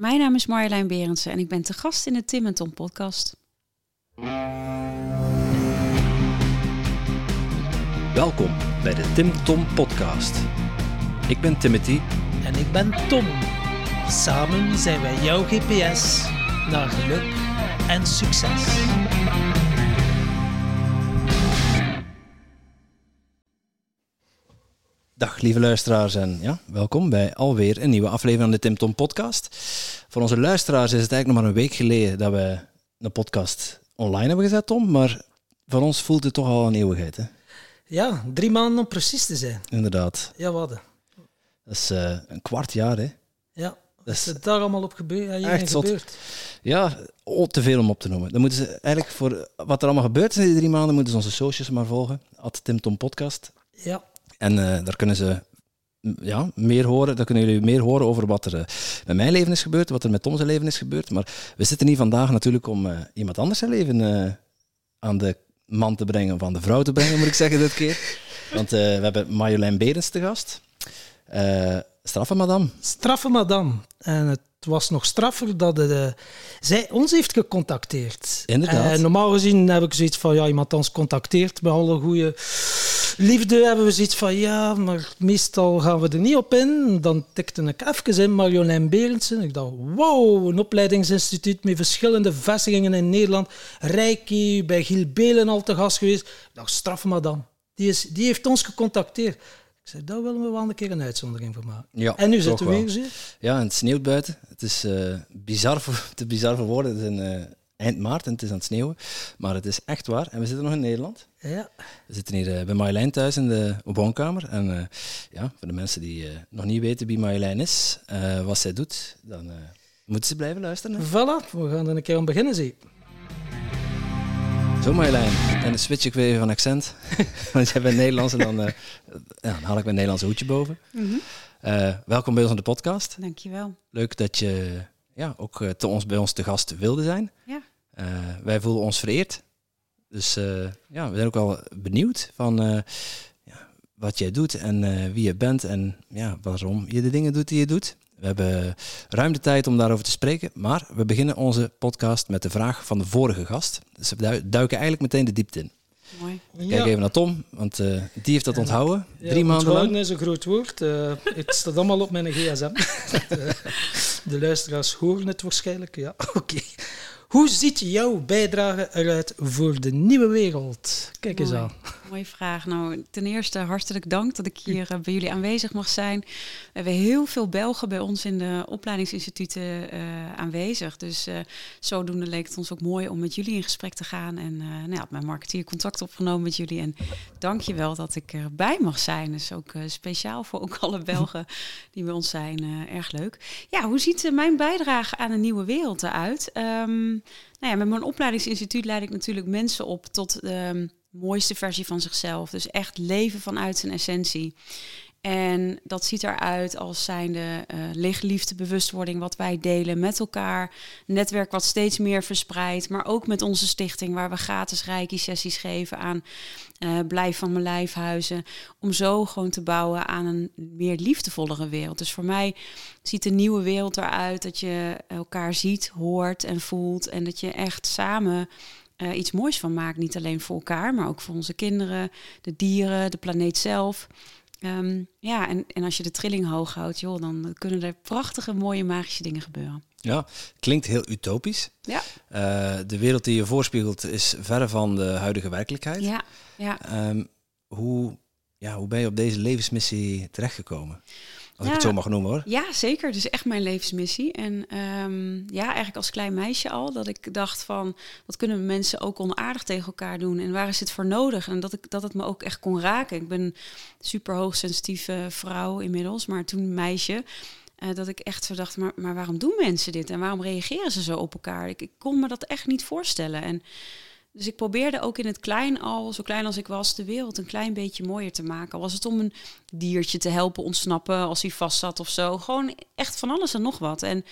Mijn naam is Marjolein Berendsen en ik ben te gast in de Tim en Tom podcast. Welkom bij de Tim Tom podcast. Ik ben Timothy En ik ben Tom. Samen zijn wij jouw GPS naar geluk en succes. Dag lieve luisteraars en ja, welkom bij alweer een nieuwe aflevering van de Tim Tom podcast. Voor onze luisteraars is het eigenlijk nog maar een week geleden dat we een podcast online hebben gezet, Tom. Maar voor ons voelt het toch al een eeuwigheid, hè? Ja, drie maanden om precies te zijn. Inderdaad. Ja, wat? Dat is eh, een kwart jaar, hè? Ja, Dat is er daar allemaal op gebeurd? Ja, echt gebeurd? Ja, oh, te veel om op te noemen. Dan moeten ze eigenlijk voor wat er allemaal gebeurd is in die drie maanden, moeten ze onze socials maar volgen. At Tim Tom podcast. Ja, En eh, daar kunnen ze ja, meer horen. Daar kunnen jullie meer horen over wat er eh, met mijn leven is gebeurd, wat er met Tom zijn leven is gebeurd. Maar we zitten hier vandaag natuurlijk om eh, iemand anders zijn leven eh, aan de man te brengen, of aan de vrouw te brengen, moet ik zeggen dit keer. Want eh, we hebben Marjolein Berends te gast. Eh straffen, madame. straffe madame. En het was nog straffer dat het, eh, zij ons heeft gecontacteerd. Inderdaad. En normaal gezien heb ik zoiets van, ja, iemand ons contacteert met alle goede liefde. Hebben we zoiets van, ja, maar meestal gaan we er niet op in. Dan tikte ik even in Marjolein Berendsen. Ik dacht, wow, een opleidingsinstituut met verschillende vestigingen in Nederland. Reiki, bij Giel Belen al te gast geweest. Ik dacht, straffe madame. Die, is, die heeft ons gecontacteerd. Daar willen we wel een keer een uitzondering voor maken. Ja, en nu zitten we weer. Ja, en het sneeuwt buiten. Het is eh, bizar voor, te bizar voor woorden. Het is in, eh, eind maart en het is aan het sneeuwen. Maar het is echt waar. En we zitten nog in Nederland. Ja. We zitten hier eh, bij Marjolein thuis in de woonkamer. En ja, voor de mensen die nog niet weten wie Marjolein is, wat zij doet, dan moeten ze blijven luisteren. hè. Voilà, we gaan er een keer aan beginnen, zie. Zo Marjolein. En dan switch ik weer even van accent. Want jij bent Nederlands en dan, eh, ja, dan haal ik mijn Nederlandse hoedje boven. Eh, welkom bij ons aan de podcast. Dankjewel. Leuk dat je ja, ook eh, te ons, bij ons te gast wilde zijn. Ja. Wij voelen ons vereerd. Dus ja, we zijn ook wel benieuwd van ja, wat jij doet en wie je bent en ja, waarom je de dingen doet die je doet. We hebben ruim de tijd om daarover te spreken, maar we beginnen onze podcast met de vraag van de vorige gast. Dus we du- duiken eigenlijk meteen de diepte in. Mooi. Kijk even naar Tom, want eh, die heeft dat onthouden. Ja, Drie maanden onthouden lang. is een groot woord. Eh, het staat allemaal op mijn gsm. de, de luisteraars horen het waarschijnlijk. Ja, oké. Hoe ziet jouw bijdrage eruit voor de nieuwe wereld? Kijk eens aan. Mooie vraag. Nou, ten eerste hartelijk dank dat ik hier eh, bij jullie aanwezig mag zijn. We hebben heel veel Belgen bij ons in de opleidingsinstituten eh, aanwezig. Dus eh, zodoende leek het ons ook mooi om met jullie in gesprek te gaan. En nou ja, mijn marketeer contact opgenomen met jullie. En dank je wel dat ik erbij mag zijn. Dus ook speciaal voor ook alle Belgen die bij ons zijn. erg leuk. Ja, hoe ziet mijn bijdrage aan een nieuwe wereld eruit? Ehm, nou ja, met mijn opleidingsinstituut leid ik natuurlijk mensen op tot de mooiste versie van zichzelf. Dus echt leven vanuit zijn essentie. En dat ziet eruit als zijnde eh lichtliefde, bewustwording, wat wij delen met elkaar. Netwerk wat steeds meer verspreidt, maar ook met onze stichting, waar we gratis reiki-sessies geven aan eh, Blijf van mijn lijfhuizen. Om zo gewoon te bouwen aan een meer liefdevollere wereld. Dus voor mij ziet de nieuwe wereld eruit dat je elkaar ziet, hoort en voelt. En dat je echt samen eh, iets moois van maakt. Niet alleen voor elkaar, maar ook voor onze kinderen, de dieren, de planeet zelf. Ehm, ja, en, en als je de trilling hoog houdt, joh, dan kunnen er prachtige, mooie, magische dingen gebeuren. Ja, klinkt heel utopisch. Ja, Eh, de wereld die je voorspiegelt is verre van de huidige werkelijkheid. ja, ja. Ehm, hoe, ja, hoe ben je op deze levensmissie terechtgekomen? Als ik Ja. het zo mag noemen hoor. Ja, zeker. Het is echt mijn levensmissie. En ehm, ja, eigenlijk als klein meisje al, dat ik dacht van, wat kunnen mensen ook onaardig tegen elkaar doen? En waar is dit voor nodig? En dat, ik, dat het me ook echt kon raken. Ik ben een super hoogsensitieve vrouw inmiddels, maar toen meisje. eh, dat ik echt zo dacht, maar, maar waarom doen mensen dit? En waarom reageren ze zo op elkaar? Ik, ik kon me dat echt niet voorstellen. En dus ik probeerde ook in het klein al, zo klein als ik was, de wereld een klein beetje mooier te maken. Was het om een diertje te helpen ontsnappen als hij vast zat of zo. Gewoon echt van alles en nog wat. En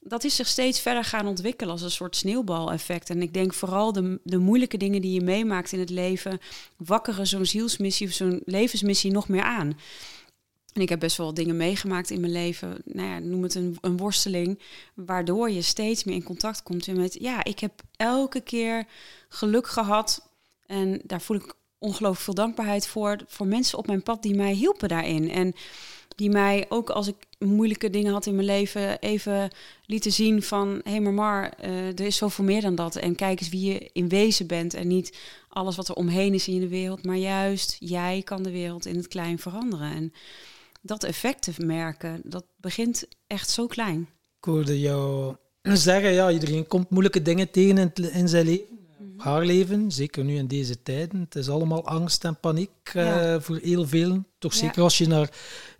dat is zich steeds verder gaan ontwikkelen als een soort sneeuwbaleffect. En ik denk vooral de, de moeilijke dingen die je meemaakt in het leven, wakkeren zo'n zielsmissie of zo'n levensmissie nog meer aan. En ik heb best wel dingen meegemaakt in mijn leven. Nou ja, noem het een, een worsteling. Waardoor je steeds meer in contact komt met... Ja, ik heb elke keer geluk gehad. En daar voel ik ongelooflijk veel dankbaarheid voor. Voor mensen op mijn pad die mij hielpen daarin. En die mij ook als ik moeilijke dingen had in mijn leven even lieten zien van hé hey, maar Mar, uh, er is zoveel meer dan dat en kijk eens wie je in wezen bent en niet alles wat er omheen is in de wereld, maar juist jij kan de wereld in het klein veranderen en dat effect te merken, dat begint echt zo klein. Ik hoorde jou zeggen, ja, iedereen komt moeilijke dingen tegen in, in zijn leven haar leven, zeker nu in deze tijden. Het is allemaal angst en paniek uh, voor heel veel. Toch zeker als je naar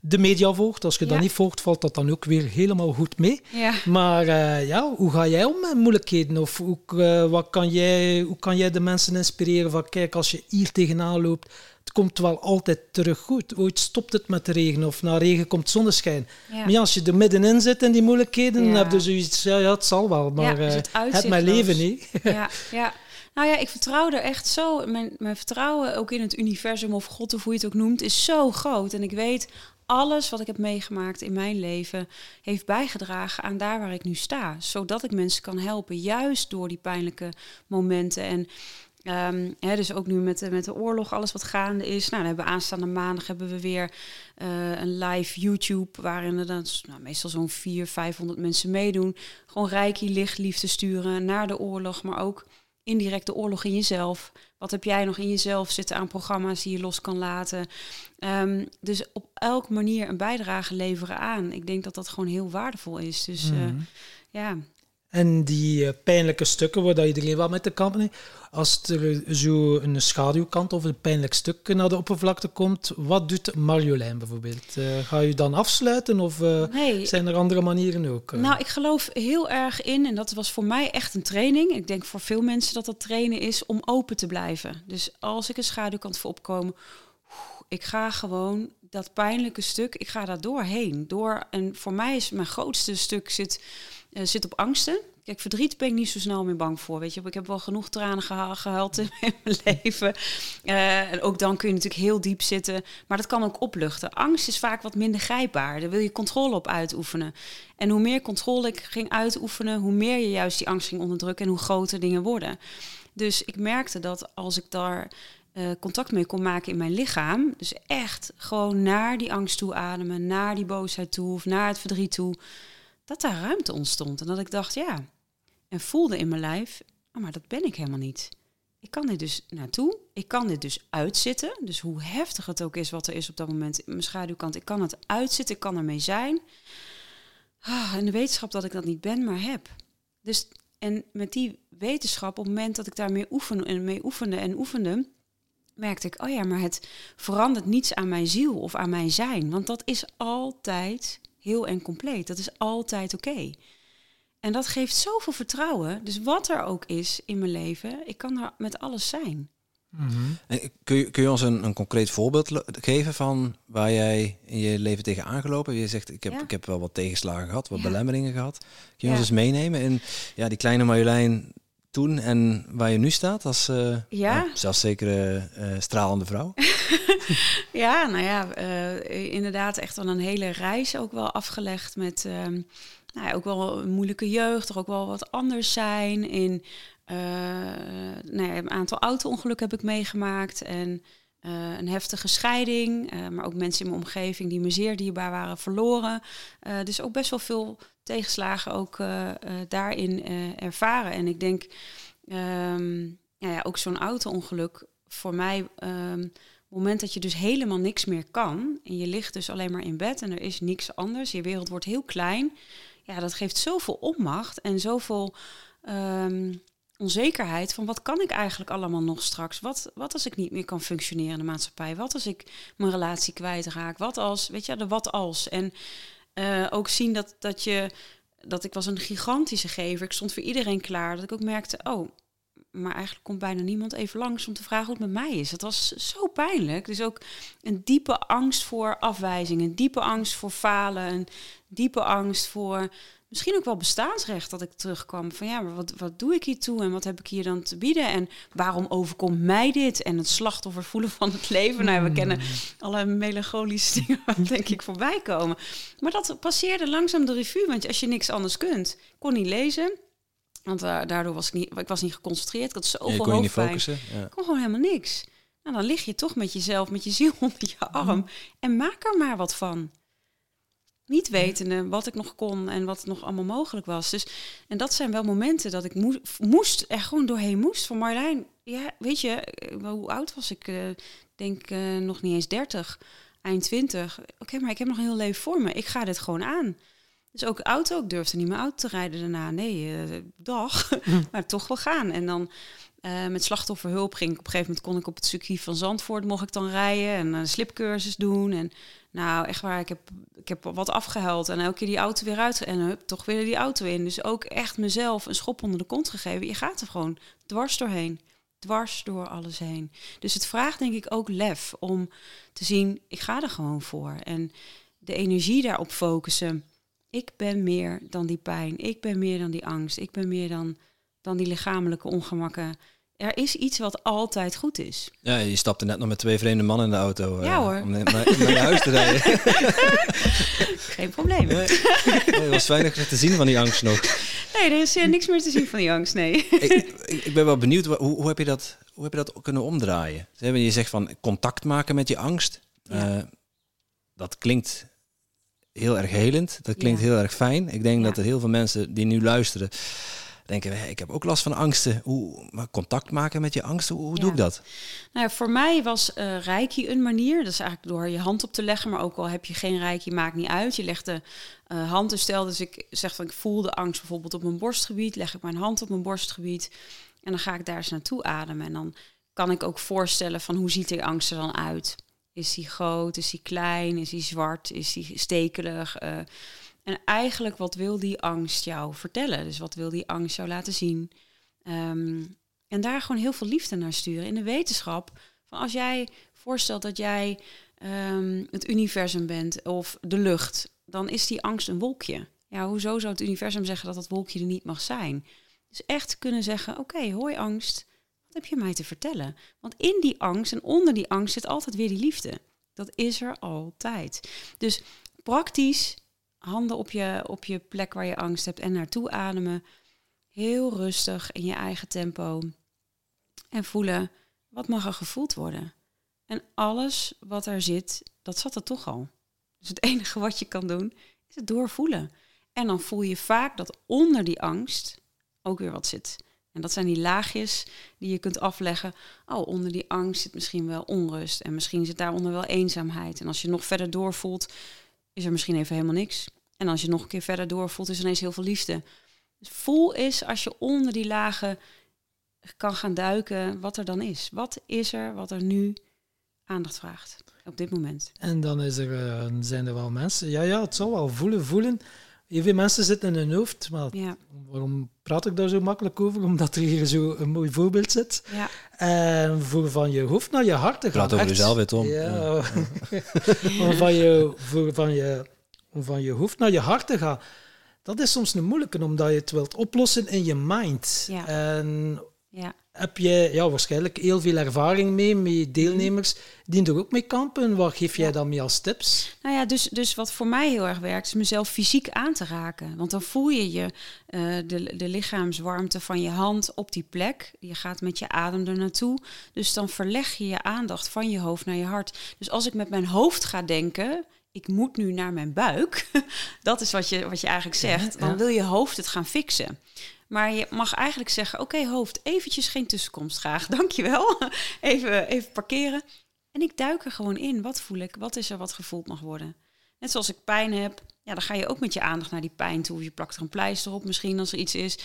de media volgt. Als je dat niet volgt, valt dat dan ook weer helemaal goed mee. Maar uh, ja, hoe ga jij om met moeilijkheden? Of hoe, uh, wat kan jij, hoe kan jij de mensen inspireren van kijk, als je hier tegenaan loopt, het komt wel altijd terug goed. Ooit stopt het met de regen of na regen komt zonneschijn. Maar ja, als je er middenin zit in die moeilijkheden, dan heb je zoiets, ja, ja, het zal wel, maar dus het, het mijn leven niet. Ja, ja. Nou ja, ik vertrouw er echt zo. Mijn, mijn vertrouwen ook in het universum of God of hoe je het ook noemt, is zo groot. En ik weet, alles wat ik heb meegemaakt in mijn leven heeft bijgedragen aan daar waar ik nu sta. Zodat ik mensen kan helpen, juist door die pijnlijke momenten. En Um, dus ook nu met de, met de oorlog, alles wat gaande is. Nou, dan hebben we aanstaande maandag hebben we weer uh, een live YouTube... waarin er dan nou, meestal zo'n 400, 500 mensen meedoen. Gewoon rijkie licht, liefde sturen naar de oorlog, maar ook indirecte oorlog in jezelf. Wat heb jij nog in jezelf zitten aan programma's die je los kan laten? Um, dus op elke manier een bijdrage leveren aan. Ik denk dat dat gewoon heel waardevol is. Dus uh, ja. En die uh, pijnlijke stukken waar iedereen wel met de kamp als er zo een schaduwkant of een pijnlijk stuk naar de oppervlakte komt, wat doet Marjolein bijvoorbeeld? Uh, ga je dan afsluiten of uh, nee. zijn er andere manieren ook? Nou, ik geloof heel erg in, en dat was voor mij echt een training. Ik denk voor veel mensen dat dat trainen is om open te blijven. Dus als ik een schaduwkant voor opkomen, ik ga gewoon dat pijnlijke stuk, ik ga daar doorheen. Door, en voor mij is mijn grootste stuk zit, uh, zit op angsten. Kijk, verdriet ben ik niet zo snel meer bang voor. Weet je, ik heb wel genoeg tranen gehaald in mijn leven. Uh, en ook dan kun je natuurlijk heel diep zitten. Maar dat kan ook opluchten. Angst is vaak wat minder grijpbaar. Daar wil je controle op uitoefenen. En hoe meer controle ik ging uitoefenen, hoe meer je juist die angst ging onderdrukken en hoe groter dingen worden. Dus ik merkte dat als ik daar uh, contact mee kon maken in mijn lichaam, dus echt gewoon naar die angst toe ademen, naar die boosheid toe of naar het verdriet toe, dat daar ruimte ontstond. En dat ik dacht, ja, en voelde in mijn lijf, oh, maar dat ben ik helemaal niet. Ik kan dit dus naartoe, ik kan dit dus uitzitten. Dus hoe heftig het ook is wat er is op dat moment mijn schaduwkant, ik kan het uitzitten, ik kan ermee zijn. Ah, en de wetenschap dat ik dat niet ben, maar heb. Dus en met die wetenschap, op het moment dat ik daarmee oefen en mee oefende en oefende, merkte ik, oh ja, maar het verandert niets aan mijn ziel of aan mijn zijn. Want dat is altijd heel en compleet. Dat is altijd oké. En dat geeft zoveel vertrouwen. Dus wat er ook is in mijn leven, ik kan er met alles zijn. Mm en kun, je, kun je ons een, een concreet voorbeeld geven van waar jij in je leven tegen aangelopen? Je zegt, ik heb, ik heb wel wat tegenslagen gehad, wat belemmeringen gehad. Kun je ons eens meenemen in ja, die kleine Marjolein toen en waar je nu staat als uh, ja. zelfs zekere uh, stralende vrouw? ja, nou ja, uh, inderdaad echt wel een hele reis ook wel afgelegd met ehm, nou ja, ook wel een moeilijke jeugd, toch ook wel wat anders zijn. In nou ja, een aantal auto-ongelukken heb ik meegemaakt en een heftige scheiding, maar ook mensen in mijn omgeving die me zeer dierbaar waren verloren. dus ook best wel veel tegenslagen ook daarin ervaren. En ik denk, ja, ja, ook zo'n auto-ongeluk voor mij. Het moment dat je dus helemaal niks meer kan en je ligt dus alleen maar in bed en er is niks anders, je wereld wordt heel klein, ja, dat geeft zoveel onmacht en zoveel um, onzekerheid van wat kan ik eigenlijk allemaal nog straks? Wat, wat als ik niet meer kan functioneren in de maatschappij? Wat als ik mijn relatie kwijtraak? Wat als, weet je, de wat als? En uh, ook zien dat, dat je, dat ik was een gigantische gever. Ik stond voor iedereen klaar. Dat ik ook merkte, oh, maar eigenlijk komt bijna niemand even langs om te vragen hoe het met mij is. Dat was zo pijnlijk. Dus ook een diepe angst voor afwijzing, een diepe angst voor falen, een diepe angst voor misschien ook wel bestaansrecht dat ik terugkwam. Van ja, maar wat, wat doe ik hier toe en wat heb ik hier dan te bieden? En waarom overkomt mij dit? En het slachtoffer voelen van het leven. Nou, we Hmm. kennen alle melancholische dingen, waar, denk ik, voorbij komen. Maar dat passeerde langzaam de revue, want als je niks anders kunt, kon niet lezen. Want eh, daardoor was ik niet, ik was niet geconcentreerd. Ik had Ja, zoveel niet hoofdpijn. focussen. Ja. Ik kon gewoon helemaal niks. Nou, dan lig je toch met jezelf, met je ziel onder je arm. En maak er maar wat van. Niet wetende wat ik nog kon en wat nog allemaal mogelijk was. Dus, en dat zijn wel momenten dat ik moest, moest er gewoon doorheen moest. Van Marlijn, ja, weet je, eh, hoe oud was ik? eh, denk eh, nog niet eens 30, eind 20. Oké, maar ik heb nog een heel leven voor me. Ik ga dit gewoon aan. Dus ook auto, ik durfde niet meer auto te rijden daarna. Nee, dag. maar toch wel gaan. En dan eh, met slachtofferhulp ging ik op een gegeven moment kon ik op het circuit van Zandvoort mocht ik dan rijden en een slipcursus doen. En nou, echt waar, ik heb, ik heb wat afgehuild en elke keer die auto weer uit en hup, toch weer die auto in. Dus ook echt mezelf een schop onder de kont gegeven. Je gaat er gewoon dwars doorheen. Dwars door alles heen. Dus het vraagt denk ik ook lef om te zien, ik ga er gewoon voor. En de energie daarop focussen. Ik ben meer dan die pijn. Ik ben meer dan die angst. Ik ben meer dan, dan die lichamelijke ongemakken. Er is iets wat altijd goed is. Ja, je stapte net nog met twee vreemde mannen in de auto. eh, Ja, hoor. Om naar, naar je huis te rijden. Geen probleem. Nee, er was weinig te zien van die angst nog. Nee, er is eh, niks meer te zien van die angst, nee. ik, ik- ben wel benieuwd, hoe, hoe, heb je dat, hoe heb je dat kunnen omdraaien? Je zegt van contact maken met je angst. Ja. Eh, dat klinkt heel erg helend. Dat klinkt Ja. heel erg fijn. Ik denk Ja. dat er heel veel mensen die nu luisteren denken, "Hé, ik heb ook last van angsten. Hoe, maar contact maken met je angsten, hoe, hoe doe ik dat? Nou, voor mij was eh reiki een manier. Dat is eigenlijk door je hand op te leggen. Maar ook al heb je geen reiki, maakt niet uit. Je legt de eh, hand dus stel. Dus ik zeg van ik voel de angst bijvoorbeeld op mijn borstgebied. Leg ik mijn hand op mijn borstgebied. En dan ga ik daar eens naartoe ademen. En dan kan ik ook voorstellen van hoe ziet die angst er dan uit? Is die groot? Is die klein? Is die zwart? Is die stekelig? Eh, en eigenlijk, wat wil die angst jou vertellen? Dus wat wil die angst jou laten zien? Ehm, en daar gewoon heel veel liefde naar sturen. In de wetenschap, van als jij voorstelt dat jij ehm, het universum bent of de lucht, dan is die angst een wolkje. Ja, hoezo zou het universum zeggen dat dat wolkje er niet mag zijn? Dus echt kunnen zeggen, oké, hoi angst, wat heb je mij te vertellen? Want in die angst en onder die angst zit altijd weer die liefde. Dat is er altijd. Dus praktisch, handen op je, op je plek waar je angst hebt en naartoe ademen. Heel rustig in je eigen tempo. En voelen, wat mag er gevoeld worden? En alles wat er zit, dat zat er toch al. Dus het enige wat je kan doen, is het doorvoelen. En dan voel je vaak dat onder die angst ook weer wat zit. En dat zijn die laagjes die je kunt afleggen. Oh, onder die angst zit misschien wel onrust. En misschien zit daaronder wel eenzaamheid. En als je nog verder doorvoelt, is er misschien even helemaal niks. En als je nog een keer verder doorvoelt, is er ineens heel veel liefde. Dus voel eens als je onder die lagen kan gaan duiken, wat er dan is. Wat is er wat er nu aandacht vraagt op dit moment? En dan is er, eh, zijn er wel mensen. Ja, ja, het zal wel voelen, voelen. Heel veel mensen zitten in hun hoofd. Maar Ja, waarom praat ik daar zo makkelijk over? Omdat er hier zo een mooi voorbeeld zit. ja, En voor van je hoofd naar je hart te gaan. Praat over Echt. jezelf, Tom. Ja. om van je, voor van, je, om van je hoofd naar je hart te gaan. Dat is soms een moeilijke, omdat je het wilt oplossen in je mind. Ja. En ja. heb je ja, waarschijnlijk heel veel ervaring mee met deelnemers die er ook mee kampen. Wat geef jij dan mee als tips? Nou ja, dus, dus wat voor mij heel erg werkt, is mezelf fysiek aan te raken. Want dan voel je je eh, de, de lichaamswarmte van je hand op die plek. Je gaat met je adem er naartoe. Dus dan verleg je je aandacht van je hoofd naar je hart. Dus als ik met mijn hoofd ga denken, ik moet nu naar mijn buik. dat is wat je, wat je eigenlijk zegt. Ja, Dan wil je hoofd het gaan fixen. Maar je mag eigenlijk zeggen, oké hoofd, eventjes geen tussenkomst graag. Dankjewel. even, even parkeren. En ik duik er gewoon in. Wat voel ik? Wat is er wat gevoeld mag worden? Net zoals ik pijn heb, ja, dan ga je ook met je aandacht naar die pijn toe. Je plakt er een pleister op misschien als er iets is.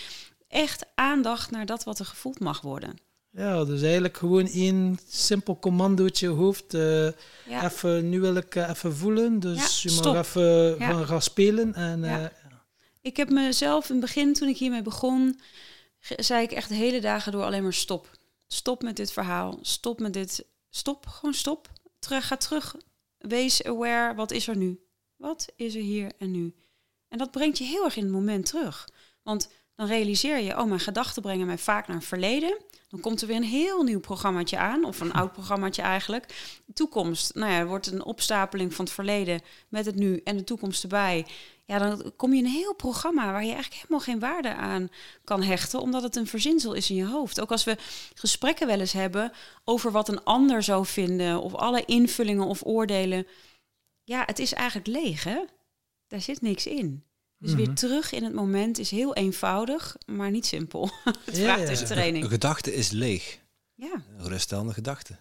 Echt aandacht naar dat wat er gevoeld mag worden. Ja, dus eigenlijk gewoon één simpel commandootje hoofd. Ja, Even, nu wil ik eh, even voelen, dus Ja, je stop. mag even Ja. gaan, gaan spelen. En, eh, ik heb mezelf in het begin, toen ik hiermee begon, zei ik echt de hele dagen door alleen maar stop. Stop met dit verhaal. Stop met dit. Stop, gewoon stop. Terug, ga terug. Wees aware. Wat is er nu? Wat is er hier en nu? En dat brengt je heel erg in het moment terug. Want dan realiseer je, oh, mijn gedachten brengen mij vaak naar het verleden. Dan komt er weer een heel nieuw programmaatje aan, of een oud programmaatje eigenlijk. Toekomst, nou ja, wordt een opstapeling van het verleden met het nu en de toekomst erbij. Ja, dan kom je in een heel programma waar je eigenlijk helemaal geen waarde aan kan hechten, omdat het een verzinsel is in je hoofd. Ook als we gesprekken wel eens hebben over wat een ander zou vinden, of alle invullingen of oordelen. Ja, het is eigenlijk leeg, hè? Daar zit niks in. Dus weer Mhm. terug in het moment is heel eenvoudig, maar niet simpel. het Ja, vraagt ja. dus training. Een gedachte is leeg. Ja, Een geruststellende gedachte.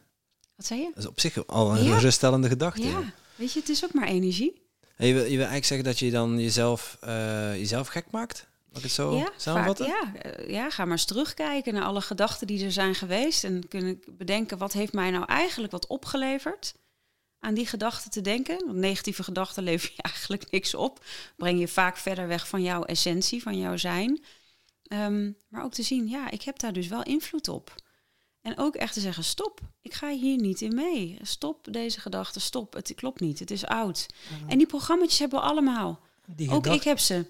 wat zei je? Dat is op zich al een Ja. geruststellende gedachte. Ja, weet je, het is ook maar energie. En je, wil, je wil eigenlijk zeggen dat je dan jezelf, eh, jezelf gek maakt? Mag ik het zo ja, samenvatten? vaak, ja, eh, ja, ga maar eens terugkijken naar alle gedachten die er zijn geweest. En kunnen bedenken, wat heeft mij nou eigenlijk wat opgeleverd? Aan die gedachten te denken. Want negatieve gedachten leveren je eigenlijk niks op. Breng je vaak verder weg van jouw essentie, van jouw zijn. Ehm, maar ook te zien, ja, ik heb daar dus wel invloed op. En ook echt te zeggen, stop, ik ga hier niet in mee. Stop deze gedachte, stop, het klopt niet, het is oud. En die programma's hebben we allemaal. Die Ook ik heb ze.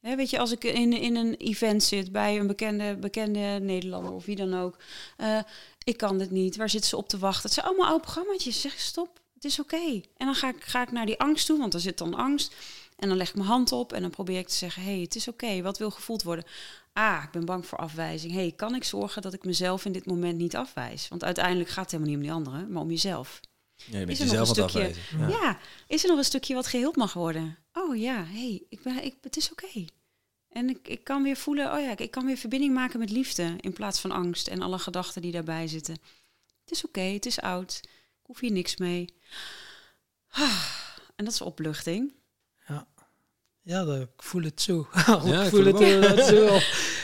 Weet je, als ik in, in een event zit bij een bekende, bekende Nederlander of wie dan ook. eh, ik kan dit niet. Waar zitten ze op te wachten? Het zijn allemaal oude programma's. Zeg stop, het is oké. En dan ga ik, ga ik naar die angst toe, want er zit dan angst. En dan leg ik mijn hand op en dan probeer ik te zeggen... hé, hey, het is oké, wat wil gevoeld worden? Ah, ik ben bang voor afwijzing. hey, kan ik zorgen dat ik mezelf in dit moment niet afwijs? Want uiteindelijk gaat het helemaal niet om die anderen, maar om jezelf. Ja, je Is er nog een stukje- afwijzen. Ja. is er nog een stukje wat geheeld mag worden? Oh ja, hey, ik ben, ik, het is oké. En ik, ik kan weer voelen, oh ja, ik, ik kan weer verbinding maken met liefde in plaats van angst en alle gedachten die daarbij zitten. Het is oké, het is oud. Hoef hier niks mee. Ah, en dat is opluchting. Ja, dat, ik voel het zo. Ja, ik voel het het zo.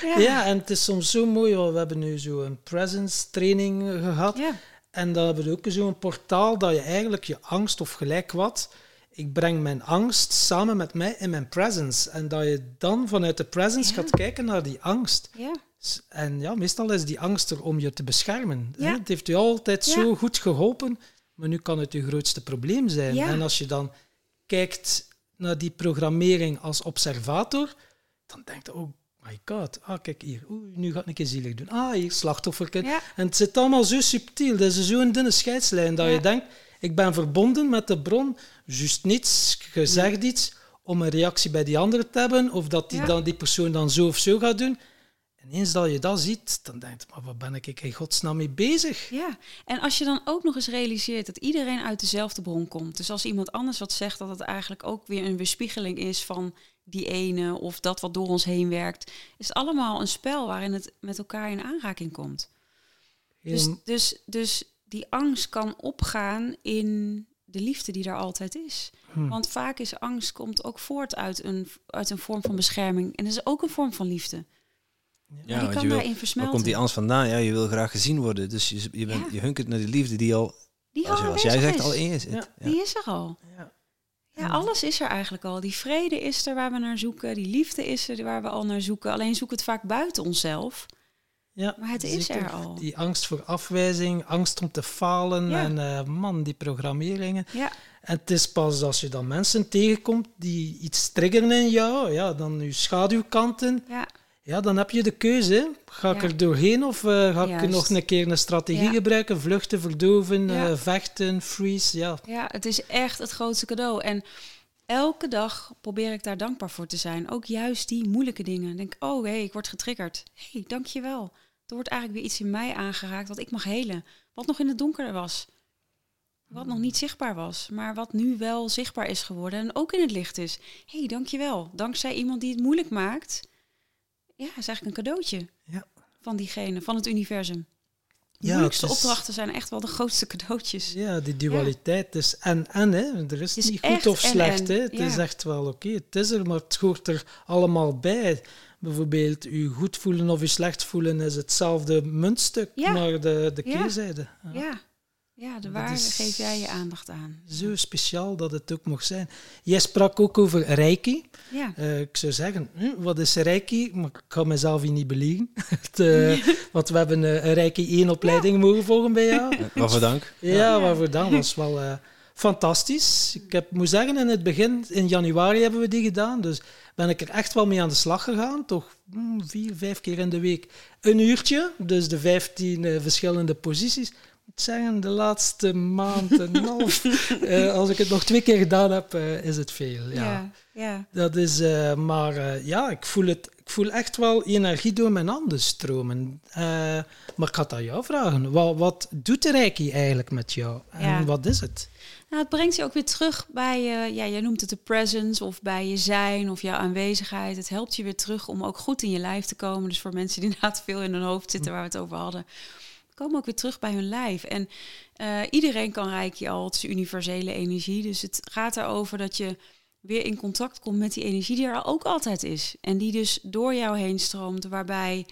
Ja. Ja, en het is soms zo mooi, we hebben nu zo een presence training eh, gehad. Ja. En dan hebben we ook zo'n portaal dat je eigenlijk je angst of gelijk wat, ik breng mijn angst samen met mij in mijn presence. En dat je dan vanuit de presence Ja. gaat kijken naar die angst. ja. En ja, meestal is die angst er om je te beschermen. Ja. Het heeft u altijd Ja. zo goed geholpen, maar nu kan het je grootste probleem zijn. Ja. En als je dan kijkt naar die programmering als observator, dan denkt je, oh my god, ah kijk hier, nu ga ik een keer zielig doen. Ah, hier, slachtofferkind. Ja. En het zit allemaal zo subtiel, dat is zo'n dunne scheidslijn, dat Ja. je denkt, ik ben verbonden met de bron, juist niets, je zegt iets, om een reactie bij die andere te hebben, of dat die, dan, die persoon dan zo of zo gaat doen. En eens dat je dat ziet, dan denk je, maar wat ben ik in godsnaam mee bezig? Ja, en als je dan ook nog eens realiseert dat iedereen uit dezelfde bron komt. Dus als iemand anders wat zegt, dat het eigenlijk ook weer een weerspiegeling is van die ene of dat wat door ons heen werkt, is het allemaal een spel waarin het met elkaar in aanraking komt. Dus, dus, dus die angst kan opgaan in de liefde die er altijd is. Hmm. Want vaak is angst komt ook voort uit een, uit een vorm van bescherming. En dat is ook een vorm van liefde. Ja, maar kan je wil, daarin waar komt die angst vandaan? Ja, je wil graag gezien worden. Dus je, je, bent, Ja. je hunkert naar die liefde die al, die als, al je- als jij zegt, is. al in je zit. Ja. Ja. Die is er al. Ja. Ja, alles is er eigenlijk al. Die vrede is er waar we naar zoeken. Die liefde is er waar we al naar zoeken. Alleen zoeken het vaak buiten onszelf. Ja, Maar het is zeker. er al. Die angst voor afwijzing, angst om te falen Ja. en eh, man, die programmeringen. Ja, En het is pas als je dan mensen tegenkomt die iets triggeren in jou, ja, dan je schaduwkanten, ja, ja, dan heb je de keuze. hè. Ga ik Ja. er doorheen of eh, ga ik nog een keer een strategie Ja. gebruiken? Vluchten, verdoven, Ja. eh, vechten, freeze, ja. ja, het is echt het grootste cadeau. En elke dag probeer ik daar dankbaar voor te zijn. Ook juist die moeilijke dingen. Denk, oh hé, ik word getriggerd. Hé, hey, dankjewel. Er wordt eigenlijk weer iets in mij aangeraakt wat ik mag helen. Wat nog in het donker was. Wat nog niet zichtbaar was, maar wat nu wel zichtbaar is geworden en ook in het licht is. Hé, hey, dankjewel. Dankzij iemand die het moeilijk maakt. Ja, is eigenlijk een cadeautje Ja. van diegene, van het universum. De Ja, moeilijkste is- opdrachten zijn echt wel de grootste cadeautjes. Ja, die dualiteit is en en, hè. er is, niet goed of slecht. hè. Het is ja. echt wel oké, het is er, maar het hoort er allemaal bij. Bijvoorbeeld, u goed voelen of u slecht voelen is hetzelfde muntstuk, Ja. maar de, de Ja. keerzijde. Ja. Ja, de Dat waarde is- geef jij je aandacht aan. Zo speciaal dat het ook mocht zijn. Jij sprak ook over Reiki. Ja, Eh, ik zou zeggen, hm, wat is Reiki? Maar ik ga mezelf hier niet beliegen. Het, eh, want we hebben eh, een Reiki 1 opleiding mogen volgen bij jou. Waarvoor dank. Ja, Ja. waarvoor dan? was wel, eh, fantastisch. Ik heb, moet zeggen, in het begin, in januari hebben we die gedaan. Dus ben ik er echt wel mee aan de slag gegaan. Toch hmm, vier, vijf keer in de week een uurtje. Dus de vijftien uh, verschillende posities. Zeggen, de laatste maand en een half, uh, als ik het nog twee keer gedaan heb, uh, is het veel. Ja, ja. ja. Dat is, maar ja, ik voel, het, ik voel echt wel energie door mijn handen stromen. maar ik had aan jou vragen. Wat, wat doet de Reiki eigenlijk met jou? En Ja. wat is het? Nou, het brengt je ook weer terug bij je, ja, jij noemt het de presence of bij je zijn of jouw aanwezigheid. Het helpt je weer terug om ook goed in je lijf te komen. Dus voor mensen die inderdaad veel in hun hoofd zitten waar we het over hadden, komen ook weer terug bij hun lijf. En eh, iedereen kan reiki al, het universele energie. Dus het gaat erover dat je weer in contact komt met die energie die er ook altijd is. En die dus door jou heen stroomt, waarbij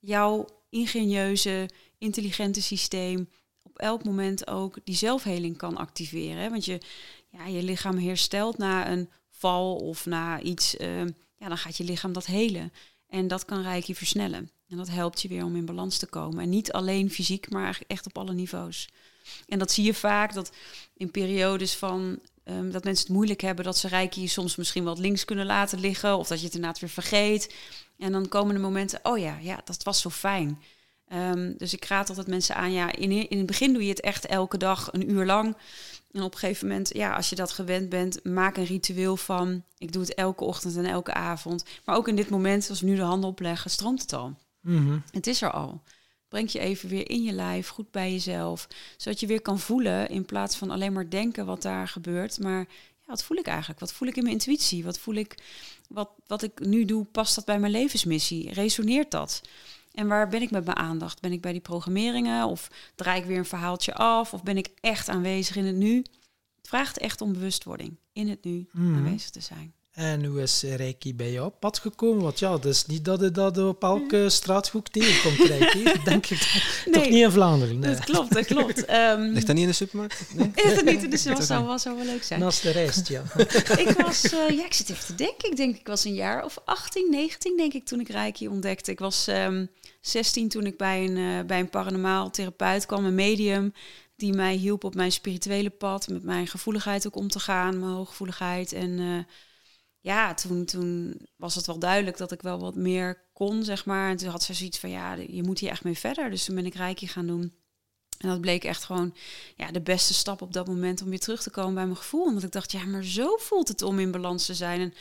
jouw ingenieuze, intelligente systeem op elk moment ook die zelfheling kan activeren. Want je, ja, je lichaam herstelt na een val of na iets, uh, ja, dan gaat je lichaam dat helen. En dat kan Reiki versnellen. En dat helpt je weer om in balans te komen. En niet alleen fysiek, maar echt op alle niveaus. En dat zie je vaak, dat in periodes van um, dat mensen het moeilijk hebben, dat ze Reiki soms misschien wat links kunnen laten liggen. Of dat je het inderdaad weer vergeet. En dan komen de momenten, oh ja, ja, dat was zo fijn. Um, dus ik raad altijd mensen aan, ja, in, in het begin doe je het echt elke dag een uur lang. En op een gegeven moment, ja, als je dat gewend bent, maak een ritueel van. Ik doe het elke ochtend en elke avond. Maar ook in dit moment, als we nu de handen opleggen, stroomt het al. Mm -hmm. Het is er al. Breng je even weer in je lijf, goed bij jezelf. Zodat je weer kan voelen in plaats van alleen maar denken wat daar gebeurt. Maar ja, wat voel ik eigenlijk? Wat voel ik in mijn intuïtie? Wat voel ik, wat, wat ik nu doe, past dat bij mijn levensmissie? Resoneert dat? En waar ben ik met mijn aandacht? Ben ik bij die programmeringen of draai ik weer een verhaaltje af? Of ben ik echt aanwezig in het nu? Het vraagt echt om bewustwording, in het nu Mhm. aanwezig te zijn. En hoe is Reiki bij jou op pad gekomen? Want ja, het is niet dat je dat op elke straathoek tegenkomt, Reiki. Denk ik. Toch niet in Vlaanderen. Nee. Dat klopt, dat klopt. Ehm, Ligt dat niet in de supermarkt? Nee? is het niet? Dus dat zou, was zou wel leuk zijn. Naast de rijst, ja. ik was, eh, ja, ik zit even te denken. Ik denk, ik was een jaar of 18, 19, denk ik, toen ik Reiki ontdekte. Ik was ehm 16 toen ik bij een, eh, bij een paranormaal therapeut kwam, een medium, die mij hielp op mijn spirituele pad, met mijn gevoeligheid ook om te gaan, mijn hooggevoeligheid. En eh, ja, toen, toen was het wel duidelijk dat ik wel wat meer kon, zeg maar. En toen had ze zoiets van, ja, je moet hier echt mee verder. Dus toen ben ik Reiki gaan doen. En dat bleek echt gewoon ja, de beste stap op dat moment om weer terug te komen bij mijn gevoel. Omdat ik dacht, ja, maar zo voelt het om in balans te zijn. En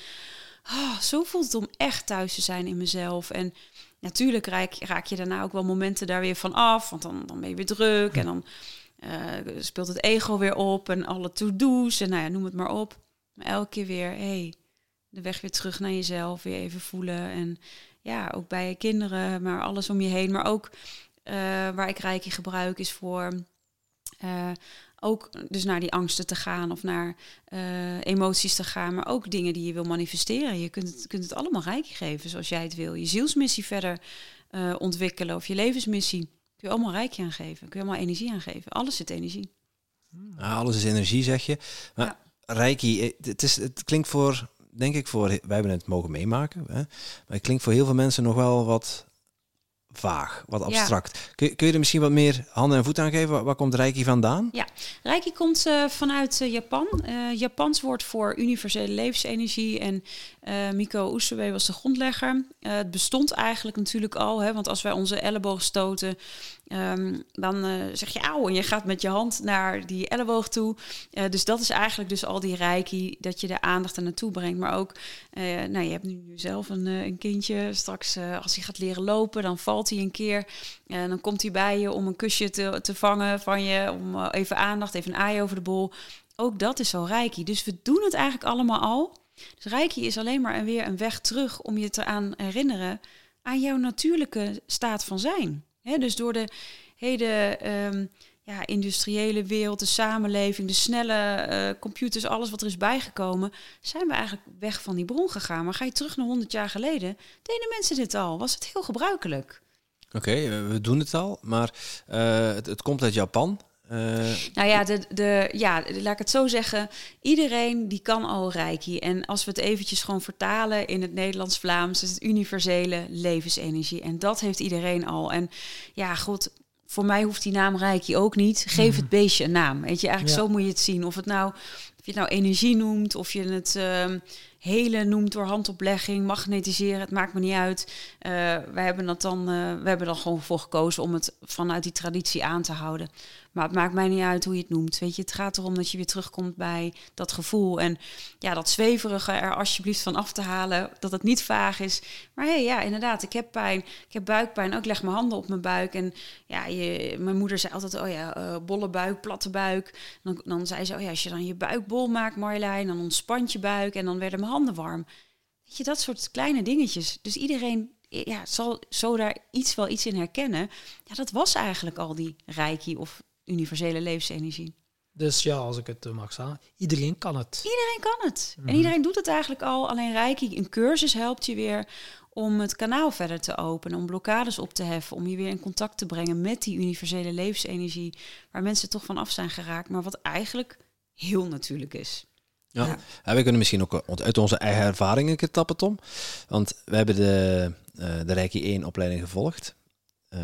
oh, zo voelt het om echt thuis te zijn in mezelf. En natuurlijk raak, raak je daarna ook wel momenten daar weer van af. Want dan, dan ben je weer druk en dan uh, speelt het ego weer op. En alle to-do's en nou ja, noem het maar op. Maar elke keer weer, hey, de weg weer terug naar jezelf, weer even voelen. En ja, ook bij je kinderen, maar alles om je heen. Maar ook uh, waar ik Reiki gebruik is voor uh, ook dus naar die angsten te gaan of naar uh, emoties te gaan, maar ook dingen die je wil manifesteren. Je kunt het, kunt het allemaal Reiki geven zoals jij het wil. Je zielsmissie verder ontwikkelen of je levensmissie. Kun je allemaal Reiki aangeven. Kun je allemaal energie aangeven. Alles zit energie. Ja, alles is energie, zeg je. Maar ja. Reiki, het, is, het klinkt voor, denk ik, voor, wij hebben het mogen meemaken, hè? maar het klinkt voor heel veel mensen nog wel wat vaag, wat abstract. Ja. Kun, kun, je er misschien wat meer handen en voeten aan geven? Waar, waar komt Reiki vandaan? Ja, Reiki komt uh, vanuit uh, Japan. Uh, Japans woord voor universele levensenergie. En Miko Usube was de grondlegger. Het bestond eigenlijk natuurlijk al, hè, want als wij onze elleboog stoten, um, dan zeg je auw en je gaat met je hand naar die elleboog toe. dus dat is eigenlijk dus al die Reiki, dat je de aandacht er naartoe brengt. Maar ook, nou, je hebt nu zelf een, een kindje. Straks als hij gaat leren lopen, dan valt hij een keer. En dan komt hij bij je om een kusje te, te vangen van je. Om even aandacht, even een aai over de bol. Ook dat is al Reiki. Dus we doen het eigenlijk allemaal al. Dus Reiki is alleen maar weer een weg terug om je te aan herinneren aan jouw natuurlijke staat van zijn. Dus door de hele um, ja, industriële wereld, de samenleving, de snelle uh, computers, alles wat er is bijgekomen, zijn we eigenlijk weg van die bron gegaan. Maar ga je terug naar 100 jaar geleden, deden mensen dit al? Was het heel gebruikelijk? Oké, we doen het al, maar het, het, komt uit Japan. Uh... Nou ja, de, de, ja, laat ik het zo zeggen. Iedereen die kan al reiki. En als we het eventjes gewoon vertalen in het Nederlands-Vlaams, is het universele levensenergie. En dat heeft iedereen al. En ja, goed, voor mij hoeft die naam Reiki ook niet. Geef Mhm. het beestje een naam. Weet je, eigenlijk Ja. zo moet je het zien. Of het nou, of je het nou energie noemt, of je het ehm hele noemt door handoplegging, magnetiseren, het maakt me niet uit. Eh wij hebben dat dan, eh, we hebben dan gewoon voor gekozen om het vanuit die traditie aan te houden. Maar het maakt mij niet uit hoe je het noemt. Weet je, het gaat erom dat je weer terugkomt bij dat gevoel. En ja, dat zweverige er alsjeblieft van af te halen. Dat het niet vaag is. Maar hé, hey, ja, inderdaad, ik heb pijn. Ik heb buikpijn. Ook leg mijn handen op mijn buik. En ja, je, mijn moeder zei altijd, oh ja, eh, bolle buik, platte buik. Dan, dan zei ze, oh ja, als je dan je buik bol maakt, Marjolein, dan ontspant je buik. En dan werden mijn handen warm. Weet je, dat soort kleine dingetjes. Dus iedereen ja, zal zo daar iets wel iets in herkennen. Ja, dat was eigenlijk al die reiki of universele levensenergie. Dus ja, als ik het eh, mag zeggen, iedereen kan het. Iedereen kan het. Mhm. En iedereen doet het eigenlijk al. Alleen reiki, een cursus helpt je weer om het kanaal verder te openen, om blokkades op te heffen, om je weer in contact te brengen met die universele levensenergie, waar mensen toch van af zijn geraakt, maar wat eigenlijk heel natuurlijk is. Ja. Ja. En we kunnen misschien ook eh, uit onze eigen ervaringen een keer tappen, Tom. Want we hebben de, eh de Reiki 1 opleiding gevolgd. Eh,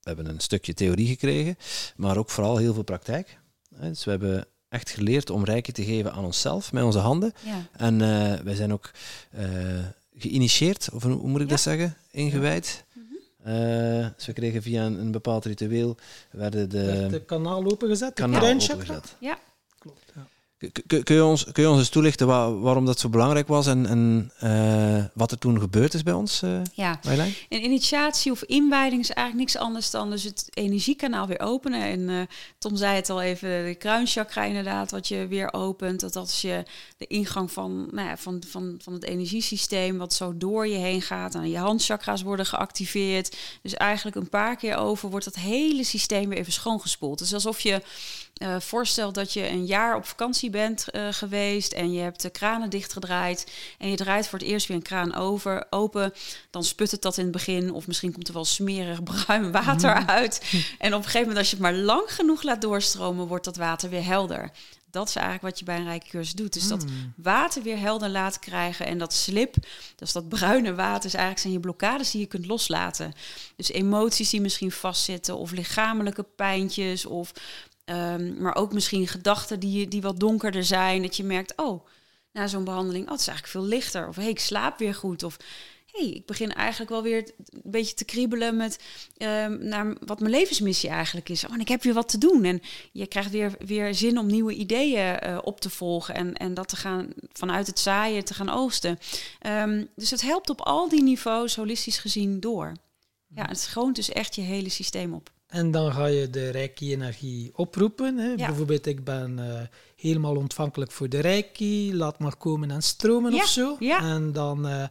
we hebben een stukje theorie gekregen, maar ook vooral heel veel praktijk. Dus we hebben echt geleerd om Reiki te geven aan onszelf, met onze handen. Ja, En eh, wij zijn ook eh, geïnitieerd, of hoe moet ik Ja. dat zeggen? Ingewijd. Mhm. Eh, dus we kregen via een, een bepaald ritueel werden de Werd de kanaal opengezet, de kanaal opengezet. ja. Klopt, ja. Kun je, ons, kun je ons eens toelichten wa- waarom dat zo belangrijk was en, en eh, wat er toen gebeurd is bij ons, eh ja. Marjolein? Een initiatie of inwijding is eigenlijk niks anders dan dus het energiekanaal weer openen. En eh, Tom zei het al even, de kruinchakra inderdaad, wat je weer opent. Dat dat is je, de ingang van, nou ja, van, van, van het energiesysteem, wat zo door je heen gaat. En je handchakra's worden geactiveerd. Dus eigenlijk een paar keer over wordt dat hele systeem weer even schoongespoeld. Is alsof je eh, voorstelt dat je een jaar op vakantie bent eh, geweest en je hebt de kranen dichtgedraaid en je draait voor het eerst weer een kraan over, open, dan sput het dat in het begin of misschien komt er wel smerig bruin water uit. En op een gegeven moment als je het maar lang genoeg laat doorstromen, wordt dat water weer helder. Dat is eigenlijk wat je bij een rijke cursus doet. Dus dat Hmm. water weer helder laten krijgen. En dat slip, dus dat bruine water, is eigenlijk zijn je blokkades die je kunt loslaten. Dus emoties die misschien vastzitten, of lichamelijke pijntjes, of Ehm, maar ook misschien gedachten die, die wat donkerder zijn. Dat je merkt, oh, na zo'n behandeling, oh, het is eigenlijk veel lichter. Of hey, ik slaap weer goed. Of hey, ik begin eigenlijk wel weer een beetje te kriebelen met ehm, naar wat mijn levensmissie eigenlijk is. Oh, en ik heb weer wat te doen. En je krijgt weer, weer zin om nieuwe ideeën eh, op te volgen. En, en dat te gaan vanuit het zaaien te gaan oogsten. Ehm, dus het helpt op al die niveaus, holistisch gezien, door. Ja, het schoont dus echt je hele systeem op. En dan ga je de Reiki-energie oproepen. Hè. Ja. Bijvoorbeeld, ik ben eh, helemaal ontvankelijk voor de Reiki. Laat maar komen en stromen Ja, of zo. ja. En dan eh,